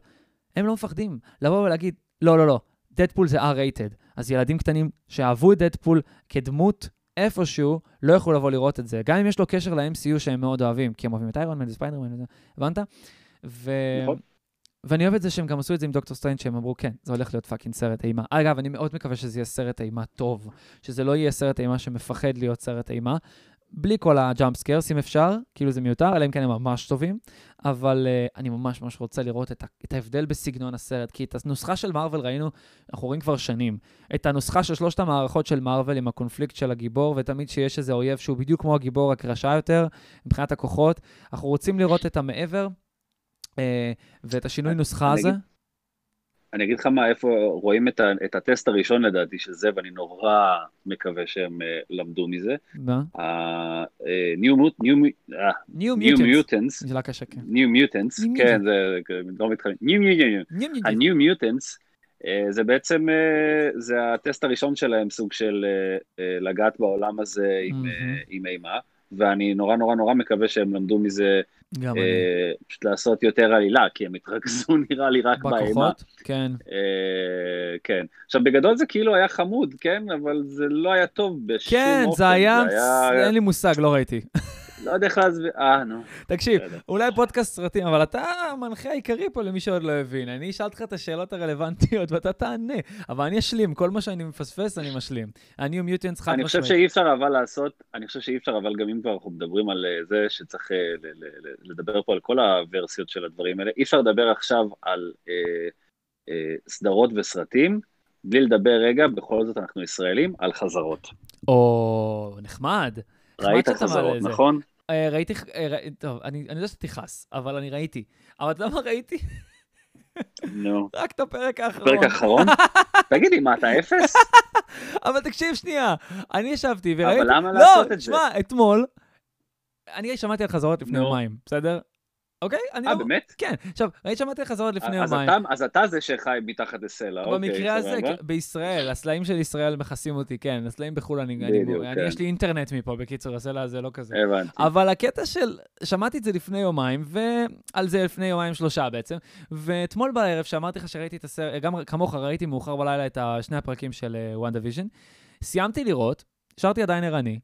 הם לא מפחדים לבוא ולהגיד, לא, לא, לא, דדפול זה R-rated. אז ילדים קטנים שאהבו את דדפול כדמות איפשהו, לא יכלו לבוא לראות את זה. גם אם יש לו קשר ל-MCU שהם מאוד אוהבים, כי הם אוהבים את איירון מן וספיידרמן הבנת? ו... נכון. ואני אוהב את זה שהם גם עשו את זה עם דוקטור סטריינג, שהם אמרו, כן, זה הולך להיות fucking סרט אימה. אגב, אני מאוד מקווה שזה יהיה סרט אימה טוב, שזה לא יהיה סרט אימה שמפחד להיות סרט אימה, בלי כל ה jump scares, אם אפשר, כאילו זה מיותר, אלא אם כן הם ממש טובים, אבל uh, אני ממש ממש רוצה לראות את, ה- את ההבדל בסגנון הסרט, כי את הנוסחה של מארוול ראינו, אנחנו רואים כבר שנים. את הנוסחה של שלושת המערכות של מארוול עם הקונפליקט של הגיבור, ותמיד שיש איזה אויב שהוא בדיוק כמו הגיבור, רק רשע יותר, מבחינת הכוחות. אנחנו רוצים לראות את המעבר, ואת השינוי נוסחה הזה. אני אגיד לך מה, איפה רואים את, ה, את הטסט הראשון לדעתי של זה, ואני נורא מקווה שהם אה, למדו מזה. מה? Mut- New- אה, New New Mutants. Mutants, נשאלה קשה, כן. New Mutants, New כן, זה לא מתחלק, New Mutants, New Mutants. ה-New Mutants, אה, זה בעצם, אה, זה הטסט הראשון שלהם, סוג של אה, אה, לגעת בעולם הזה עם, מהמם. אה, עם אימה, ואני נורא נורא נורא מקווה שהם למדו מזה גם אני. אה, פשוט לעשות יותר עלילה, כי הם התרכזו נראה לי רק באימה. בכוחות? כן. אה, כן. עכשיו, בגדול זה כאילו היה חמוד, כן? אבל זה לא היה טוב בשום כן, אופן. זה היה, היה... אין לי מושג, לא ראיתי. לא יודע איך להסביר, אה, נו. תקשיב. אולי פודקאסט סרטים, אבל אתה המנחה העיקרי פה למי שעוד לא הבין. אני אשאל אותך את השאלות הרלוונטיות ואתה תענה, אבל אני אשלים, כל מה שאני מפספס אני משלים. ה-New Mutants חד אני חושב משמעית. שאי אפשר אבל לעשות, אני חושב שאי אפשר אבל גם אם כבר אנחנו מדברים על אה, זה שצריך אה, לדבר פה על כל הוורסיות של הדברים האלה, אי אפשר לדבר עכשיו על אה, אה, סדרות וסרטים, בלי לדבר רגע, בכל זאת אנחנו ישראלים, על חזרות. או, נחמד. ראית חזרות. נכון? אה, ראיתי, אה, טוב, אני יודע שאתה תכעס, אבל אני ראיתי. אבל אתה יודע מה ראיתי? נו. רק את הפרק האחרון. פרק אחרון? תגידי, מה, אתה אפס? אבל תקשיב שנייה, אני ישבתי וראיתי... אבל למה לעשות לא, את זה? תשמע, אתמול, אני שמעתי על חזרות לפני. יומיים, בסדר? אוקיי? אה, לא... באמת? כן. עכשיו, ראית שמעתי חזרות לפני אז יומיים. אתה- אז אתה זה שחי מתחת לסלע, אוקיי, במקרה הזה. כן, בישראל, הסלעים של ישראל מכסים אותי, כן, הסלעים בחו"ל, אני, כן. יש לי אינטרנט מפה, בקיצור, הסלע הזה לא כזה. הבנתי. אבל הקטע של, שמעתי את זה לפני יומיים, ועל זה לפני יומיים שלושה בעצם, ואתמול בערב, שאמרתי לך שראיתי את הסרט, גם כמוך, ראיתי מאוחר בלילה את שני הפרקים של WandaVision, סיימתי לראות, הייתי עדיין ערני,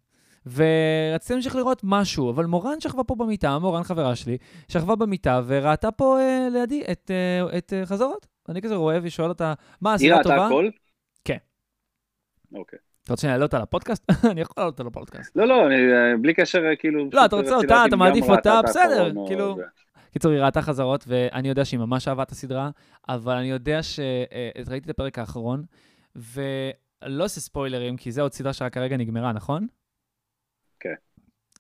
ורציתי להמשיך לראות משהו, אבל מורן שכבה פה במיטה, מורן חברה שלי, שכבה במיטה וראתה פה אה, לידי את, אה, את אה, חזרות. אני כזה רואה ושואל אותה, מה, היא הסדרה ראתה טובה? הכל? כן. אוקיי. אתה רוצה שאני אעלה אותה לפודקאסט? אני יכול לעלות אותה לפודקאסט. לא, לא, אני, אה, בלי קשר, אה, כאילו... לא, אתה רוצה אותה, אתה מעדיף ראתה אותה, בסדר, כאילו-. קיצור, היא ראתה חזרות, ואני יודע שהיא ממש אהבה את הסדרה, אבל אני יודע ש... אה, ראיתי את הפרק האחרון, ולא עושה ספוילרים, כי זה עוד סדרה שרק כרגע נגמרה, נכון?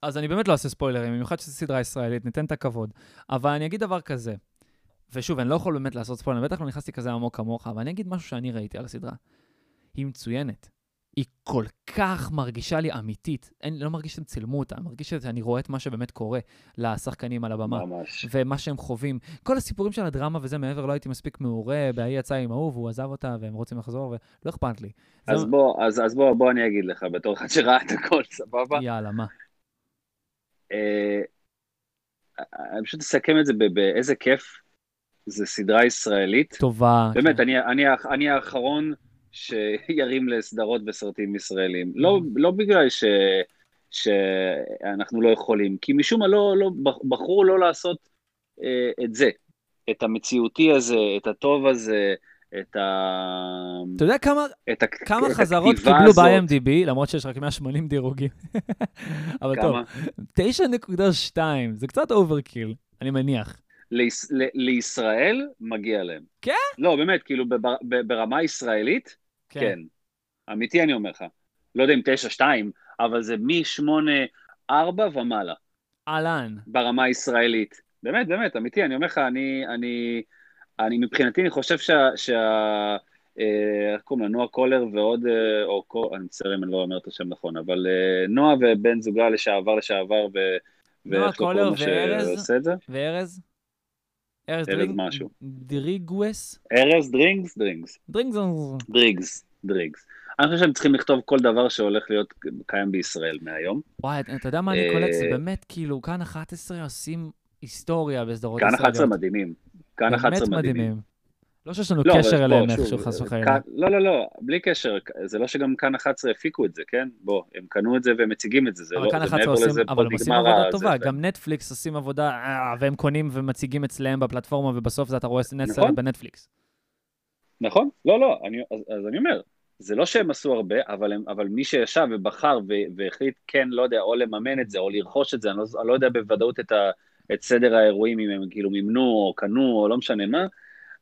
אז אני באמת לא אעשה ספוילרים, במיוחד שזו סדרה ישראלית, ניתן את הכבוד. אבל אני אגיד דבר כזה, ושוב, אני לא יכול באמת לעשות ספוילרים, בטח לא נכנסתי כזה עמוק כמוך, אבל אני אגיד משהו שאני ראיתי על הסדרה. היא מצוינת. היא כל כך מרגישה לי אמיתית. אני לא מרגיש שהם צילמו אותה, אני מרגיש שאני רואה את מה שבאמת קורה לשחקנים על הבמה. ממש. ומה שהם חווים. כל הסיפורים של הדרמה וזה מעבר, לא הייתי מספיק מעורה, בהיא יצא עם ההוא והוא עזב אותה והם רוצים לחזור, ולא אכפת לי. זה- אז בוא, אז, אז בוא, בוא אני אגיד לך, בתור אחד שראה את הכל, סבבה? יאללה, מה? אה, אני פשוט אסכם את זה באיזה כיף, זה סדרה ישראלית. טובה. באמת, כן. אני, אני, אני האחרון שירים לסדרות וסרטים ישראלים. לא, לא בגלל ש, שאנחנו לא יכולים, כי משום מה לא, לא, בחרו לא לעשות אה, את זה, את המציאותי הזה, את הטוב הזה, את, ה, אתה יודע כמה, את, ה, כמה את חזרות קיבלו. ב-IMDb, למרות שיש רק 180 דירוגים. אבל טוב, כמה? 9.2, זה קצת overkill, אני מניח. ליש, ל, לישראל מגיע להם. כן? לא, באמת, כאילו בבר, ב, ברמה ישראלית, כן. כן. אמיתי אני אומר לך. לא יודע אם 9.2, אבל זה מ-8.4 ומעלה, אהלן. ברמה הישראלית. באמת, באמת, אמיתי, אני אומר לך, אני, אני, אני מבחינתי, אני חושב שה... שה אה, איך קוראים לה? נועה קולר ועוד, אה, או קו- אני מצטער אם אני לא אומר את השם נכון, אבל אה, נועה ובן זוגה לשעבר לשעבר, ו... נועה לא קולר וארז? וארז? ארז דריג- משהו. דריגווס? ארז דרינגס? דרינגס. דרינגס. דריגס. דריגס. אני חושב שהם צריכים לכתוב כל דבר שהולך להיות קיים בישראל מהיום. וואי, אתה יודע מה אני קולט? זה באמת, כאילו, כאן 11 עושים היסטוריה בסדרות כאן ישראליות. 11 מדהימים. כאן 11 באמת מדהימים. מדהימים. לא שיש לנו לא, קשר אליהם איכשהו, חס וחלילה. כאן- לא, לא, לא, בלי קשר, זה לא שגם כאן 11 הפיקו את זה, כן? בוא, הם קנו את זה והם מציגים את זה, זה אבל לא, כאן זה 11 מעבר עושים, לזה, אבל הם עושים עבודה ה- טובה, זה, גם נטפליקס עושים עבודה, אה, והם קונים ומציגים אצלם בפלטפורמה, ובסוף זה אתה רואה סרט נכון. בנטפליקס. נכון? לא, לא, אני, אז, אז אני אומר, זה לא שהם עשו הרבה, אבל, הם, אבל מי שישב ובחר והחליט כן, לא יודע, או לממן את זה, או לרכוש את זה, אני לא, אני לא יודע בוודאות את, ה, את סדר האירועים, אם הם כאילו מימנו, או קנו, או לא משנה מה,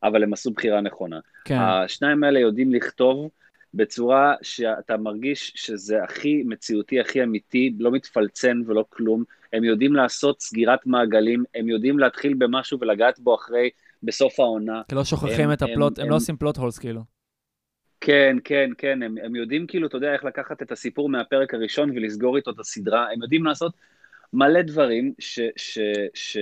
אבל הם עשו בחירה נכונה. כן, השניים האלה יודעים לכתוב בצורה שאתה מרגיש שזה הכי מציאותי, הכי אמיתי, לא מתפלצן ולא כלום. הם יודעים לעשות סגירת מעגלים, הם יודעים להתחיל במשהו ולגעת בו אחרי, בסוף העונה. כי לא שוכחים הם- את הפלוט, הם- הם לא הם- עושים פלוט הולס כאילו. כן, כן, כן, הם, הם יודעים כאילו, אתה יודע, איך לקחת את הסיפור מהפרק הראשון ולסגור איתו את הסדרה, הם יודעים לעשות מלא דברים ש, ש, ש,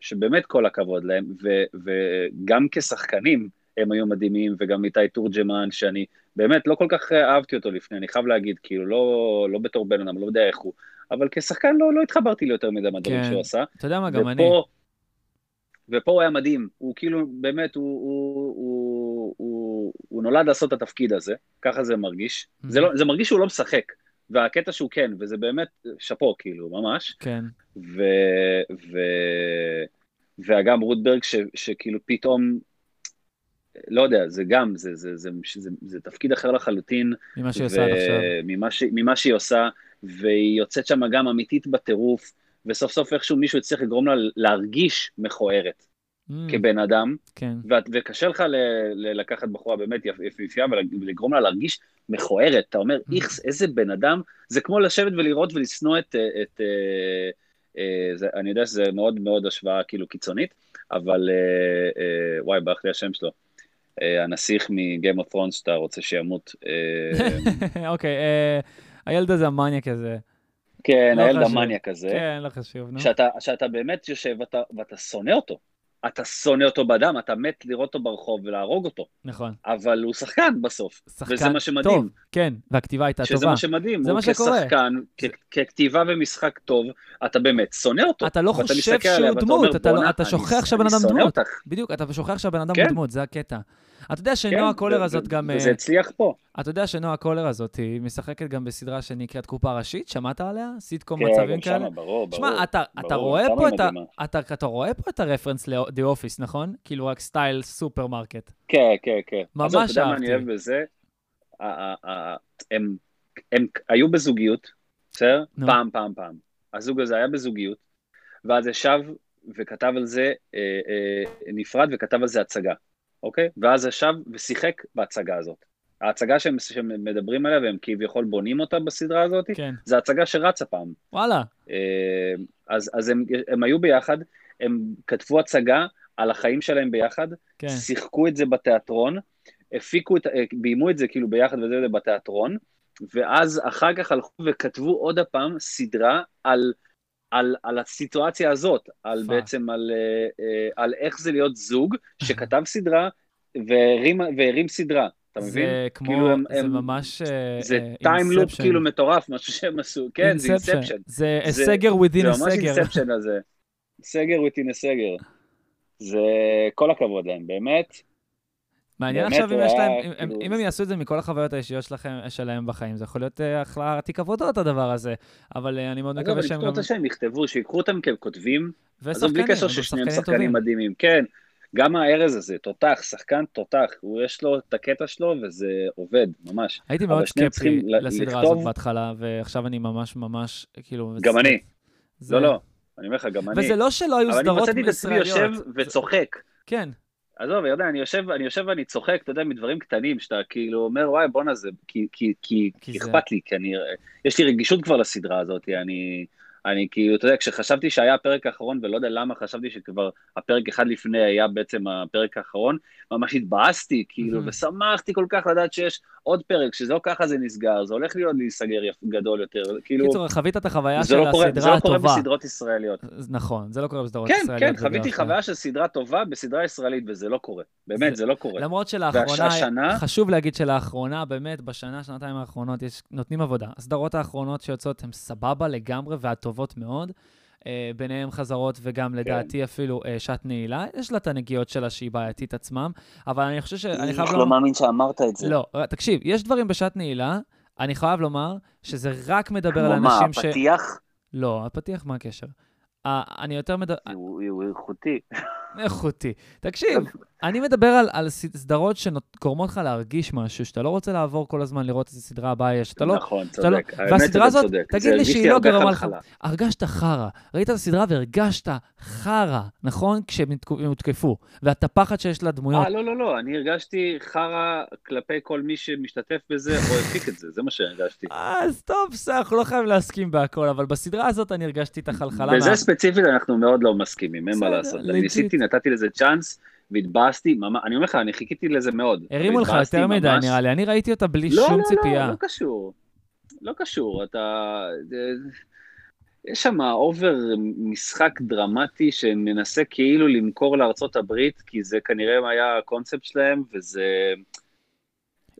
שבאמת כל הכבוד להם, ו, וגם כשחקנים הם היו מדהימים, וגם איתי תורג'מן, שאני באמת לא כל כך אהבתי אותו לפני, אני חייב להגיד, כאילו, לא, לא בתור בן אדם, לא יודע איך הוא, אבל כשחקן לא, לא התחברתי לי יותר מדי מהדברים כן. שהוא עשה. אתה יודע מה, גם אני. ופה, ופה הוא היה מדהים, הוא כאילו, באמת, הוא, הוא, הוא, הוא, הוא נולד לעשות את התפקיד הזה, ככה זה מרגיש. Mhm. זה, לא, זה מרגיש שהוא לא משחק, והקטע שהוא כן, וזה באמת שאפו, כאילו, ממש. כן. ו, ו, ואגם רוטברג, ש, שכאילו פתאום, לא יודע, זה גם, זה, זה, זה, זה, זה, זה תפקיד אחר לחלוטין. ממה שהיא עושה עד עכשיו. ממה, ש, ממה שהיא עושה, והיא יוצאת שם גם אמיתית בטירוף, וסוף סוף איכשהו מישהו הצליח לגרום לה להרגיש מכוערת Mm, כבן אדם, כן. ואת, וקשה לך ל, ל, לקחת בחורה באמת יפ- יפהפייה ולגרום לה להרגיש מכוערת. אתה אומר, Mm. איכס, איזה בן אדם, זה כמו לשבת ולראות ולשנוא את... את אה, אה, זה, אני יודע שזה מאוד מאוד השוואה כאילו קיצונית, אבל אה, אה, וואי, ברח לי השם שלו. אה, הנסיך מגיים אוף ת'רונס שאתה רוצה שימות. אה, אוקיי, אה, הילד הזה המניאק הזה. כן, לא הילד. המניאק הזה. כן, לא חשוב, נו. שאתה, שאתה באמת יושב ואתה, ואתה שונא אותו. אתה שונא אותו בדם, אתה מת לראות אותו ברחוב ולהרוג אותו. נכון. אבל הוא שחקן בסוף. שחקן וזה מה שמדהים. טוב, כן, והכתיבה הייתה שזה טובה. מה שמדהים. זה הוא מה שקורה. כשחקן, כ- ככתיבה ומשחק טוב, אתה באמת שונא אותו. אתה לא חושב שהוא דמות, אומר, אתה לא- "בואנה, אתה שוכח שהבן אדם דמות. אותך." בדיוק, אתה שוכח שהבן אדם כן. הוא דמות, זה הקטע. אתה יודע כן, שנועה קולר ו- הזאת גם... וזה אה, הצליח פה. אתה יודע שנועה קולר הזאת, היא משחקת גם בסדרה שנקראת קופה ראשית, שמעת עליה? סיטקום כן, מצבים כאלה? שמה, ברור, ברור. שמע, אתה, רואה פה את ה, מדהימה. אתה, אתה רואה פה את ה reference ל-The Office, נכון? כאילו רק style סופרמרקט. כן, כן, כן. ממש עזוב, אתה יודע מה אני אהבתי. אוהב בזה? הם היו בזוגיות, בסדר? פעם, פעם, פעם. הזוג הזה היה בזוגיות, ואז ישב וכתב על זה, אה, אה, נפרד וכתב על זה הצגה, אוקיי? ואז ישב ושיחק בהצגה הזאת. ההצגה שהם, שהם מדברים עליה והם כביכול בונים אותה בסדרה הזאת, כן. זה הצגה שרצה פעם. וואלה. אה, אז, אז הם, הם היו ביחד, הם כתבו הצגה על החיים שלהם ביחד, כן. שיחקו את זה בתיאטרון, הפיקו את, אה, ביימו את זה כאילו ביחד וזה בתיאטרון, ואז אחר כך הלכו וכתבו עוד הפעם סדרה על, על, על הסיטואציה הזאת, על פאק. בעצם על, אה, אה, על איך זה להיות זוג שכתב סדרה והרים, והרים סדרה, אתה מבין? זה כמו, כאילו הם- זה הם- ממש... זה אה, time loop Inception. כאילו מטורף, משהו שהם עשו, כן, זה Inception. זה זה- סגר within זה a ממש. Inception הזה. סגר within a סגר. זה כל הכבוד להם, באמת. מעניין עכשיו אם יש להם, אם- כאילו- אם הם יעשו את זה מכל החוויות האישיות שלכם, שלהם בחיים, זה יכול להיות אה, אחלה תיק עבודות הדבר הזה. אבל אה, אני מאוד מקווה אני שהם גם... רוצה שהם יכתבו, שיקחו אותם ככותבים, עזוב, בלי קשר ששניהם שחקנים. מדהימים. כן, גם הארז הזה, תותח, שחקן תותח, הוא יש לו את הקטע שלו וזה עובד, ממש. הייתי מאוד סקפטי לסדרה לכתוב- הזאת בהתחלה, ועכשיו אני ממש ממש, כאילו... גם אני. זה- לא, לא, אני אומר לך, גם אני. וזה לא שלא היו אבל אני סדרות מצאתי את עצמי יושב ישראליות. וצוחק. כן, עזוב, ירדן, אני יושב, אני יושב ואני צוחק, אתה יודע, מדברים קטנים, שאתה כאילו אומר, וואי, בואנה, זה, כי, כי, כי, כי כי זה- אכפת לי, כי אני, יש לי רגישות כבר לסדרה הזאת, אני, אני כאילו, אתה יודע, כשחשבתי שהיה הפרק האחרון, ולא יודע למה חשבתי שכבר הפרק אחד לפני היה בעצם הפרק האחרון, ממש התבאסתי, כאילו, Mhm. ושמחתי כל כך לדעת שיש עוד פרק, שזה לא ככה זה נסגר, זה הולך להיות להיסגר גדול יותר, כאילו, קיצור, חווית את החוויה זה של לא, קורה, זה הסדרה לא קורה הטובה. בסדרות ישראליות. נכון, זה לא קורה בסדרות כן, ישראליות. כן, חוויתי בדרך כלל. חוויה של סדרה טובה בסדרה ישראלית, וזה לא קורה. באמת, זה- זה לא קורה. למרות שלאחרונה, והשנה- חשוב להגיד שלאחרונה, באמת, בשנה, שנתיים האחרונות, יש, נותנים עבודה. הסדרות האחרונות שיוצאות הן סבבה לגמרי והטובות מאוד. אה, ביניהם חזרות וגם לדעתי אפילו אה, שעת נעילה. יש לה את הנגיעות שלה שהיא בעייתית עצמם, אבל אני חושב שאני חייב איך לומר... לא מאמין שאמרת את זה. לא, ר- תקשיב, יש דברים בשעת נעילה, אני חייב לומר שזה רק מדבר על כמו מה, אנשים ש... הפתיח? לא, הפתיח, מה הקשר? אה, אני יותר מדבר... הוא איכותי. איכותי. תקשיב, אני מדבר על, על סד- סדרות שגורמות לך להרגיש משהו, שאתה לא רוצה לעבור כל הזמן לראות איזה סדרה הבאה יש, אתה לא... נכון, לא- צודק. האמת והסדרה שאתה הזאת, צודק. תגיד לי שהיא לא גרמה לך-. הרגשת חרא. ראית את הסדרה והרגשת חרא, נכון? כשהם הותק- הותקפו. והטפחת שיש לדמויות. אה, לא, לא, לא, אני הרגשתי חרא כלפי כל מי שמשתתף בזה או הפיק את זה, זה מה שהרגשתי. אז טוב, בסדר, אנחנו לא חייבים להסכים בהכל, אבל בסדרה הזאת אני הרגשתי את החלחלה. בזה מה- ספציפית אנחנו מאוד לא מסכימים, אין מה לעשות. ניסיתי, נתתי לזה chance, והתבאסתי, אני אומר לך, אני חיכיתי לזה מאוד. הרימו לך יותר מדי, ממש. נראה לי. אני ראיתי אותה בלי לא, שום לא, ציפייה. לא, לא קשור. לא קשור, אתה... יש שם over משחק דרמטי שמנסה כאילו למכור לארצות הברית, כי זה כנראה היה הקונספט שלהם, וזה...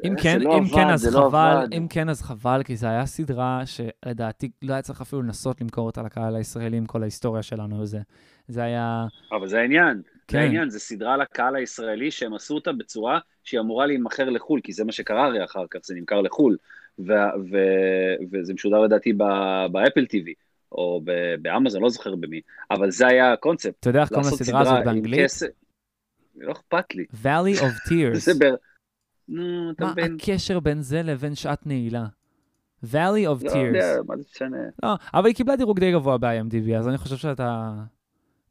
אם זה כן, לא אם כן, עבד, אז זה לא חבל, עבד. אם כן, אז חבל, כי זו הייתה סדרה שלדעתי לא היה צריך אפילו לנסות למכור אותה לקהל הישראלי עם כל ההיסטוריה שלנו וזה. זה היה... אבל זה העניין. כן. העניין, זה סדרה לקהל הישראלי שהם עשו אותה בצורה שהיא אמורה להימכר לחו"ל, כי זה מה שקרה הרי אחר כך, זה נמכר לחו"ל. ו- ו- וזה משודר לדעתי באפל TV, או ב- באמזון, לא זוכר במי, אבל זה היה הקונספט. אתה יודע איך קוראים לסדרה הזאת באנגלית? כסף... לא אכפת לי. Valley of Tears. זה ב... נו, אתה מה מבין? הקשר בין זה לבין שעת נעילה? Valley of לא Tears. יודע, מה זה משנה? לא, אבל היא קיבלה דירוג די גבוה ב-IMDb, אז אני חושב שאתה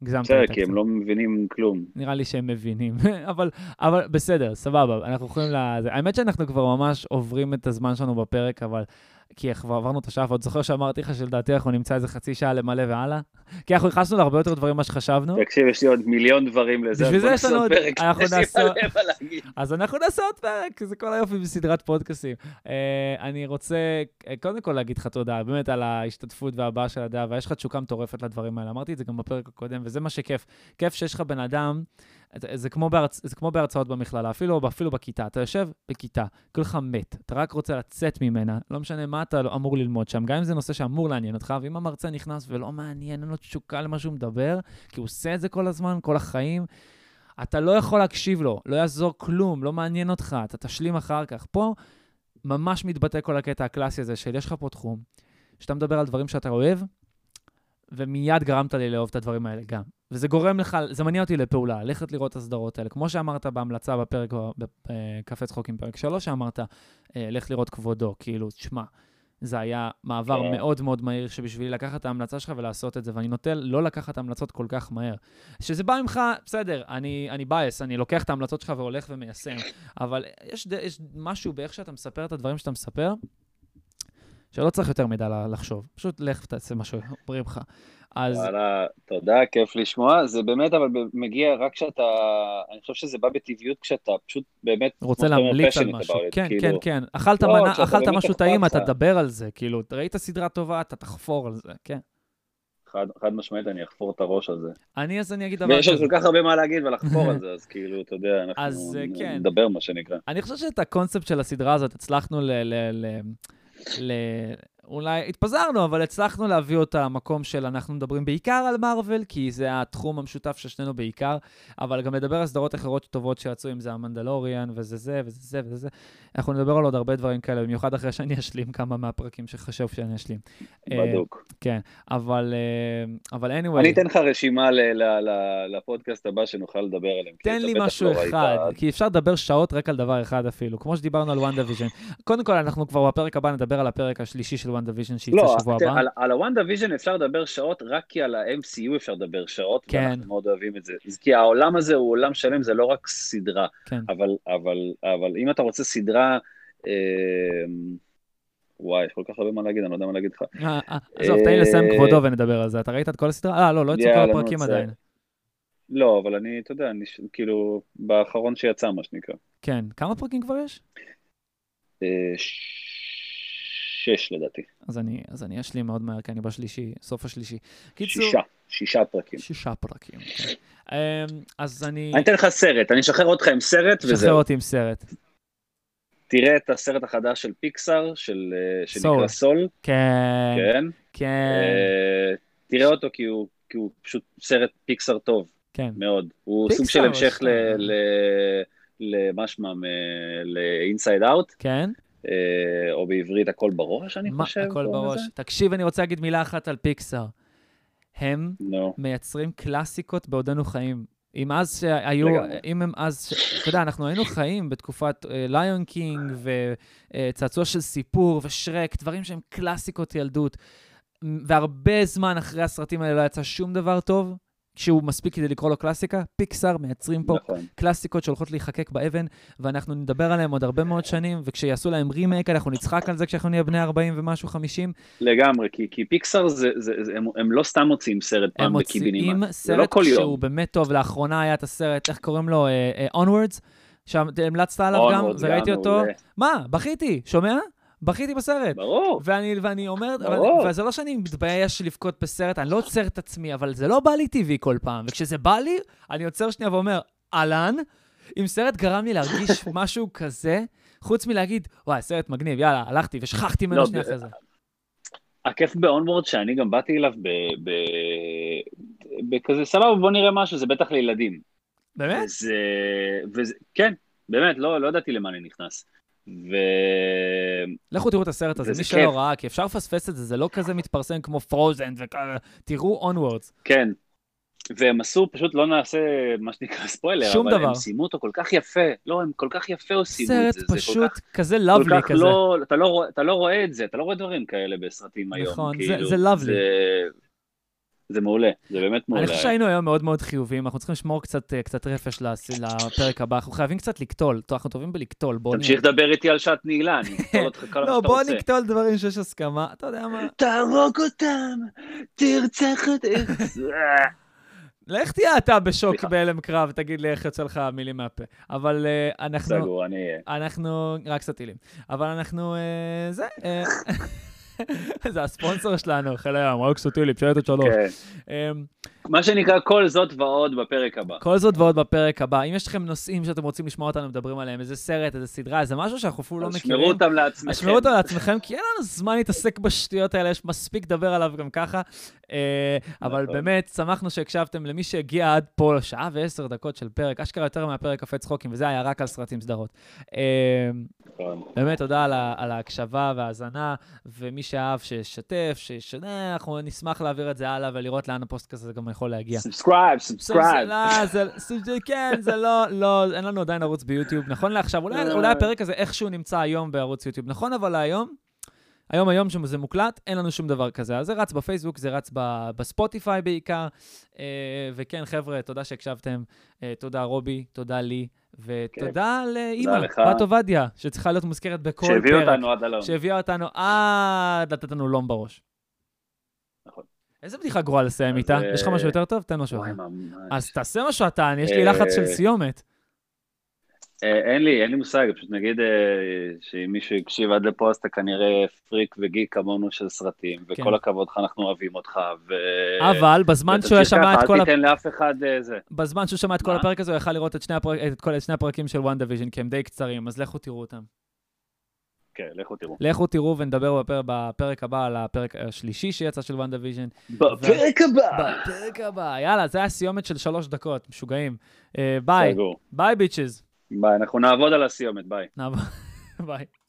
הגזמת בסדר, כי הם. לא מבינים כלום. נראה לי שהם מבינים, אבל, אבל בסדר, סבבה, אנחנו יכולים ל... זה- האמת שאנחנו כבר ממש עוברים את הזמן שלנו בפרק, אבל כי כבר עברנו את השעה, ועוד זוכר שאמרתי לך שלדעתי אנחנו נמצא איזה חצי שעה למלא והלאה. כי אנחנו נכנסנו להרבה יותר דברים ממה שחשבנו. תקשיב, יש לי עוד מיליון דברים לזה, בשביל זה יש לנו עוד- פרק, אנחנו נעשה-. אז אנחנו נעשה עוד פרק, זה כל היופי בסדרת פודקאסים. Uh, אני רוצה uh, קודם כל להגיד לך תודה, באמת על ההשתתפות והבעה של הדעה, ויש לך תשוקה מטורפת לדברים האלה. אמרתי את זה גם בפרק הקודם, וזה מה שכיף. כיף שיש לך בן אדם, זה, כמו בהרצ... זה כמו בהרצאות במכללה, אפילו, אפילו בכיתה. אתה יושב בכיתה, כולך מת, אתה רק רוצה לצאת ממנה, לא משנה מה אתה לא אמור ללמוד שם, גם אם זה נושא שאמור לעניין אותך, ואם המרצה נכנס ולא מעניין, אין לו תשוקה למה שהוא מדבר, כי הוא עושה את זה כל הזמן, כל החיים, אתה לא יכול להקשיב לו, לא יעזור כלום, לא מעניין אותך, אתה תשלים אחר כך. פה ממש מתבטא כל הקטע הקלאסי הזה של יש לך פה תחום, שאתה מדבר על דברים שאתה אוהב, ומיד גרמת לי לאהוב את הדברים האלה גם. וזה גורם לך, זה מניע אותי לפעולה, ללכת לראות את הסדרות האלה. כמו שאמרת בהמלצה בפרק, בקפה צחוקים, פרק 3, שאמרת, אה, לך לראות כבודו, כאילו, תשמע, זה היה מעבר כן. מאוד מאוד מהיר, שבשבילי לקחת את ההמלצה שלך ולעשות את זה, ואני נוטה לא לקחת המלצות כל כך מהר. שזה בא ממך, בסדר, אני, אני בייס, אני לוקח את ההמלצות שלך והולך ומיישם, אבל יש, יש משהו באיך שאתה מספר את הדברים שאתה מספר, שלא צריך יותר ל- לחשוב. פשוט לך ותעשה מה שאומרים לך. אז וואלה, תודה, כיף לשמוע. זה באמת, אבל מגיע רק כשאתה, אני חושב שזה בא בטבעיות כשאתה פשוט באמת, רוצה להמליץ על משהו. כן, כאילו. כן, כן. אכלת לא, מנה, אכלת משהו טעים, אתה. תדבר על זה. כאילו, ראית סדרה טובה, אתה תחפור על זה, כן. חד, חד משמעית, אני אחפור את הראש על זה. אני, אז אני אגיד דבר ויש עוד. כל כך הרבה מה להגיד ולחפור על זה, אז כאילו, אתה יודע, אנחנו אז, אה, כן. נדבר, מה שנקרא. אני חושב שאת הקונספט של הסדרה הזאת הצלחנו ל... ל, ל, ל אולי התפזרנו, אבל הצלחנו להביא אותה למקום של אנחנו מדברים בעיקר על מארוול, כי זה התחום המשותף של שנינו בעיקר, אבל גם לדבר על סדרות אחרות טובות שיצאו, אם זה המנדלוריאן, וזה זה, וזה זה, וזה זה. אנחנו נדבר על עוד הרבה דברים כאלה, במיוחד אחרי שאני אשלים כמה מהפרקים שחשוב שאני אשלים. אה, בדוק. כן, אבל, אה, אבל anyway, אני אתן לך רשימה ל- ל- ל- לפודקאסט הבא שנוכל לדבר עליהם. תן לי משהו לא ראית. אחד, כי אפשר לדבר שעות רק על דבר אחד אפילו, כמו שדיברנו על WandaVision. קודם כל, אנחנו כבר בפרק הבא נדבר על הפרק השלישי של WandaVision שיצא לא, שבוע הבא. על- על ה WandaVision אפשר לדבר שעות, רק כי על ה-MCU אפשר לדבר שעות, כן. ואנחנו מאוד אוהבים את זה. כי העולם הזה הוא עולם שלם, זה לא רק סדרה. כן. אבל, אבל, אבל אם אתה רוצה סדרה, אה, וואי, יש כל כך הרבה מה להגיד, אני לא יודע מה להגיד לך. אה, אה, עזוב, תן לי לסיים כבודו ונדבר על זה. אתה ראית את כל הסדרה? אה, לא, לא יצאו כל הפרקים עדיין. לא, אבל אני, אתה יודע, אני כאילו, באחרון שיצא, מה שנקרא. כן, כמה פרקים כבר יש? שש לדעתי. אז אני, אז אני אשלים מאוד מהר, כי אני בשלישי, סוף השלישי. קיצור, שישה, שישה פרקים. שישה פרקים. כן. אמ, אז אני... אני אתן לך סרט, אני אשחרר אותך עם סרט שחרר וזהו. אותי עם סרט. תראה את הסרט החדש של פיקסאר, של, אה, שנקרא סול. כן, כן. כן, אה, תראה אותו כי הוא, כי הוא פשוט סרט פיקסאר טוב כן. מאוד. הוא פיקסאר, סוג של המשך ל- ל- למה שמם, ל-inside out, כן? אה, או בעברית הכל בראש, אני מה, חושב. הכל קוראים בראש. לזה? תקשיב, אני רוצה להגיד מילה אחת על פיקסאר. הם נו, מייצרים קלאסיקות בעודנו חיים. אם אז שהיו. אם הם אז, ש- אתה יודע, אנחנו היינו חיים בתקופת Lion King וצעצוע של סיפור ושרק, דברים שהם קלאסיקות ילדות. והרבה זמן אחרי הסרטים האלה לא יצא שום דבר טוב, שהוא מספיק כדי לקרוא לו קלאסיקה. פיקסאר מייצרים פה נכון. קלאסיקות שהולכות להיחקק באבן, ואנחנו נדבר עליהם עוד הרבה מאוד שנים, וכשיעשו להם רימייק, אנחנו נצחק על זה כשאנחנו נהיה בני 40 ומשהו, 50. לגמרי, כי, כי פיקסאר זה, זה, זה, הם, הם לא סתם מוציאים סרט הם פעם מוציאים בקיבינימט. זה לא סרט כל שהוא יום. באמת טוב. לאחרונה היה את הסרט, איך קוראים לו? אה, אה, Onwards, שהמלצת עליו גם, וראיתי אותו. מה, בכיתי, שומע? בכיתי בסרט. ברור. ואני, ואני אומר, אבל, ברור. וזה לא שאני מתבייש לבכות בסרט, אני לא עוצר את עצמי, אבל זה לא בא לי טבעי כל פעם. וכשזה בא לי, אני עוצר שנייה ואומר, אהלן, אם סרט גרם לי להרגיש משהו כזה, חוץ מלהגיד, וואי, סרט מגניב, יאללה, הלכתי ושכחתי ממנו לא, שנייה אחרי זה. הכיף ב-onward שאני גם באתי אליו ב- ב- בכזה, סבבה, בוא נראה משהו, זה בטח לילדים. באמת? וזה, וזה, כן, באמת, לא, לא ידעתי למה אני נכנס. ו... לכו תראו את הסרט הזה, מי שלא. ראה, כי אפשר לפספס את זה, זה לא כזה מתפרסם כמו פרוזן וכאלה, תראו Onwards. כן. והם עשו, פשוט לא נעשה מה שנקרא ספוילר, שום אבל דבר. הם סיימו אותו כל כך יפה. לא, הם כל כך יפה עושים את סרט זה. זה כל פשוט כך- כזה לאבלי כזה. לא, אתה לא, אתה לא רואה את זה, אתה לא רואה דברים כאלה בסרטים היום. נכון, זה- כאילו, זה מעולה, זה באמת מעולה. אני חושב שהיינו היום מאוד מאוד חיוביים, אנחנו צריכים לשמור קצת, אה, קצת רפש לפרק הבא, אנחנו חייבים קצת לקטול, אנחנו טובים בלקטול, בוא תמשיך לדבר איתי על שעת נעילה, אני אקטול אותך כל מה לא, שאתה בוא רוצה. נקטול דברים שיש הסכמה, אתה יודע מה, תהרוג אותם, תרצח אותם. לך תהיה אתה בשוק. בהלם קרב, תגיד לי איך יוצא לך מילים מהפה. אבל אה, אנחנו, סגור, אני אהיה. אנחנו, רק קצת טילים. אבל אנחנו, אה, זה, זה הספונסר שלנו, חיל הים, רק קצת טילים, שייטת שלוש. כן. מה שנקרא כל זאת ועוד בפרק הבא. כל זאת ועוד בפרק הבא. אם יש לכם נושאים שאתם רוצים לשמוע אותנו מדברים עליהם, איזה סרט, איזה סדרה, איזה משהו שאנחנו אפילו לא מכירים, שמרו אותם לעצמכם. אז שמרו אותם לעצמכם, כי אין לנו זמן להתעסק בשטויות האלה, יש מספיק לדבר עליו גם ככה. אה, אבל נכון. באמת, שמחנו שהקשבתם למי שהגיע עד פה, שעה ועשר דקות של פרק, אשכרה יותר מהפרק קפה צחוקים, וזה היה רק על סרטים סדרות. אה, נכון. באמת תודה על ההקשבה וההאזנה, ומי שאהב שישתף, שישנה, אנחנו נשמח להעביר את זה הלאה ולראות לאן הפודקאסט הזה גם יכול להגיע. Subscribe, subscribe. לא, זה, כן, זה לא, לא, אין לנו עדיין ערוץ ביוטיוב, נכון לעכשיו, אולי, אולי הפרק הזה איכשהו נמצא היום בערוץ יוטיוב, נכון אבל היום, היום היום שזה מוקלט, אין לנו שום דבר כזה. אז זה רץ בפייסבוק, זה רץ בספוטיפיי בעיקר, אה, וכן, חבר'ה, תודה שהקשבתם, אה, תודה רובי, תודה לי, ותודה לאימא, לך. בת עובדיה, שצריכה להיות מוזכרת בכל פרק. שהביא אותנו עד הלום. שהביאה אותנו עד לתת לנו לום בראש. איזה בדיחה גרועה לסיים איתה? אה, יש לך משהו יותר טוב? תן משהו אחר. אז תעשה משהו אתה, יש לי לחץ של אה, סיומת. אה, אין לי, אין לי מושג, פשוט נגיד אה, שאם מישהו הקשיב עד לפה, אז אתה כנראה פריק וגיק כמונו של סרטים, כן. וכל הכבוד לך, אנחנו אוהבים אותך, ו... אבל בזמן שהוא שמע את כל אל תיתן לאף אחד אה, זה. בזמן שהוא שמע את כל? הפרק הזה, הוא יכל לראות את שני הפרק- את כל- את שני הפרקים של WandaVision, כי הם די קצרים, אז לכו תראו אותם. כן, לכו תראו. לכו תראו ונדבר בפר- בפרק הבא על הפרק השלישי שיצא של וואן דיוויז'ן. בפרק הבא! בפרק הבא, יאללה, זה היה סיומת של שלוש דקות, משוגעים. אה, ביי. Bye bitches. ביי, אנחנו נעבוד על הסיומת, ביי. נעבור, ביי.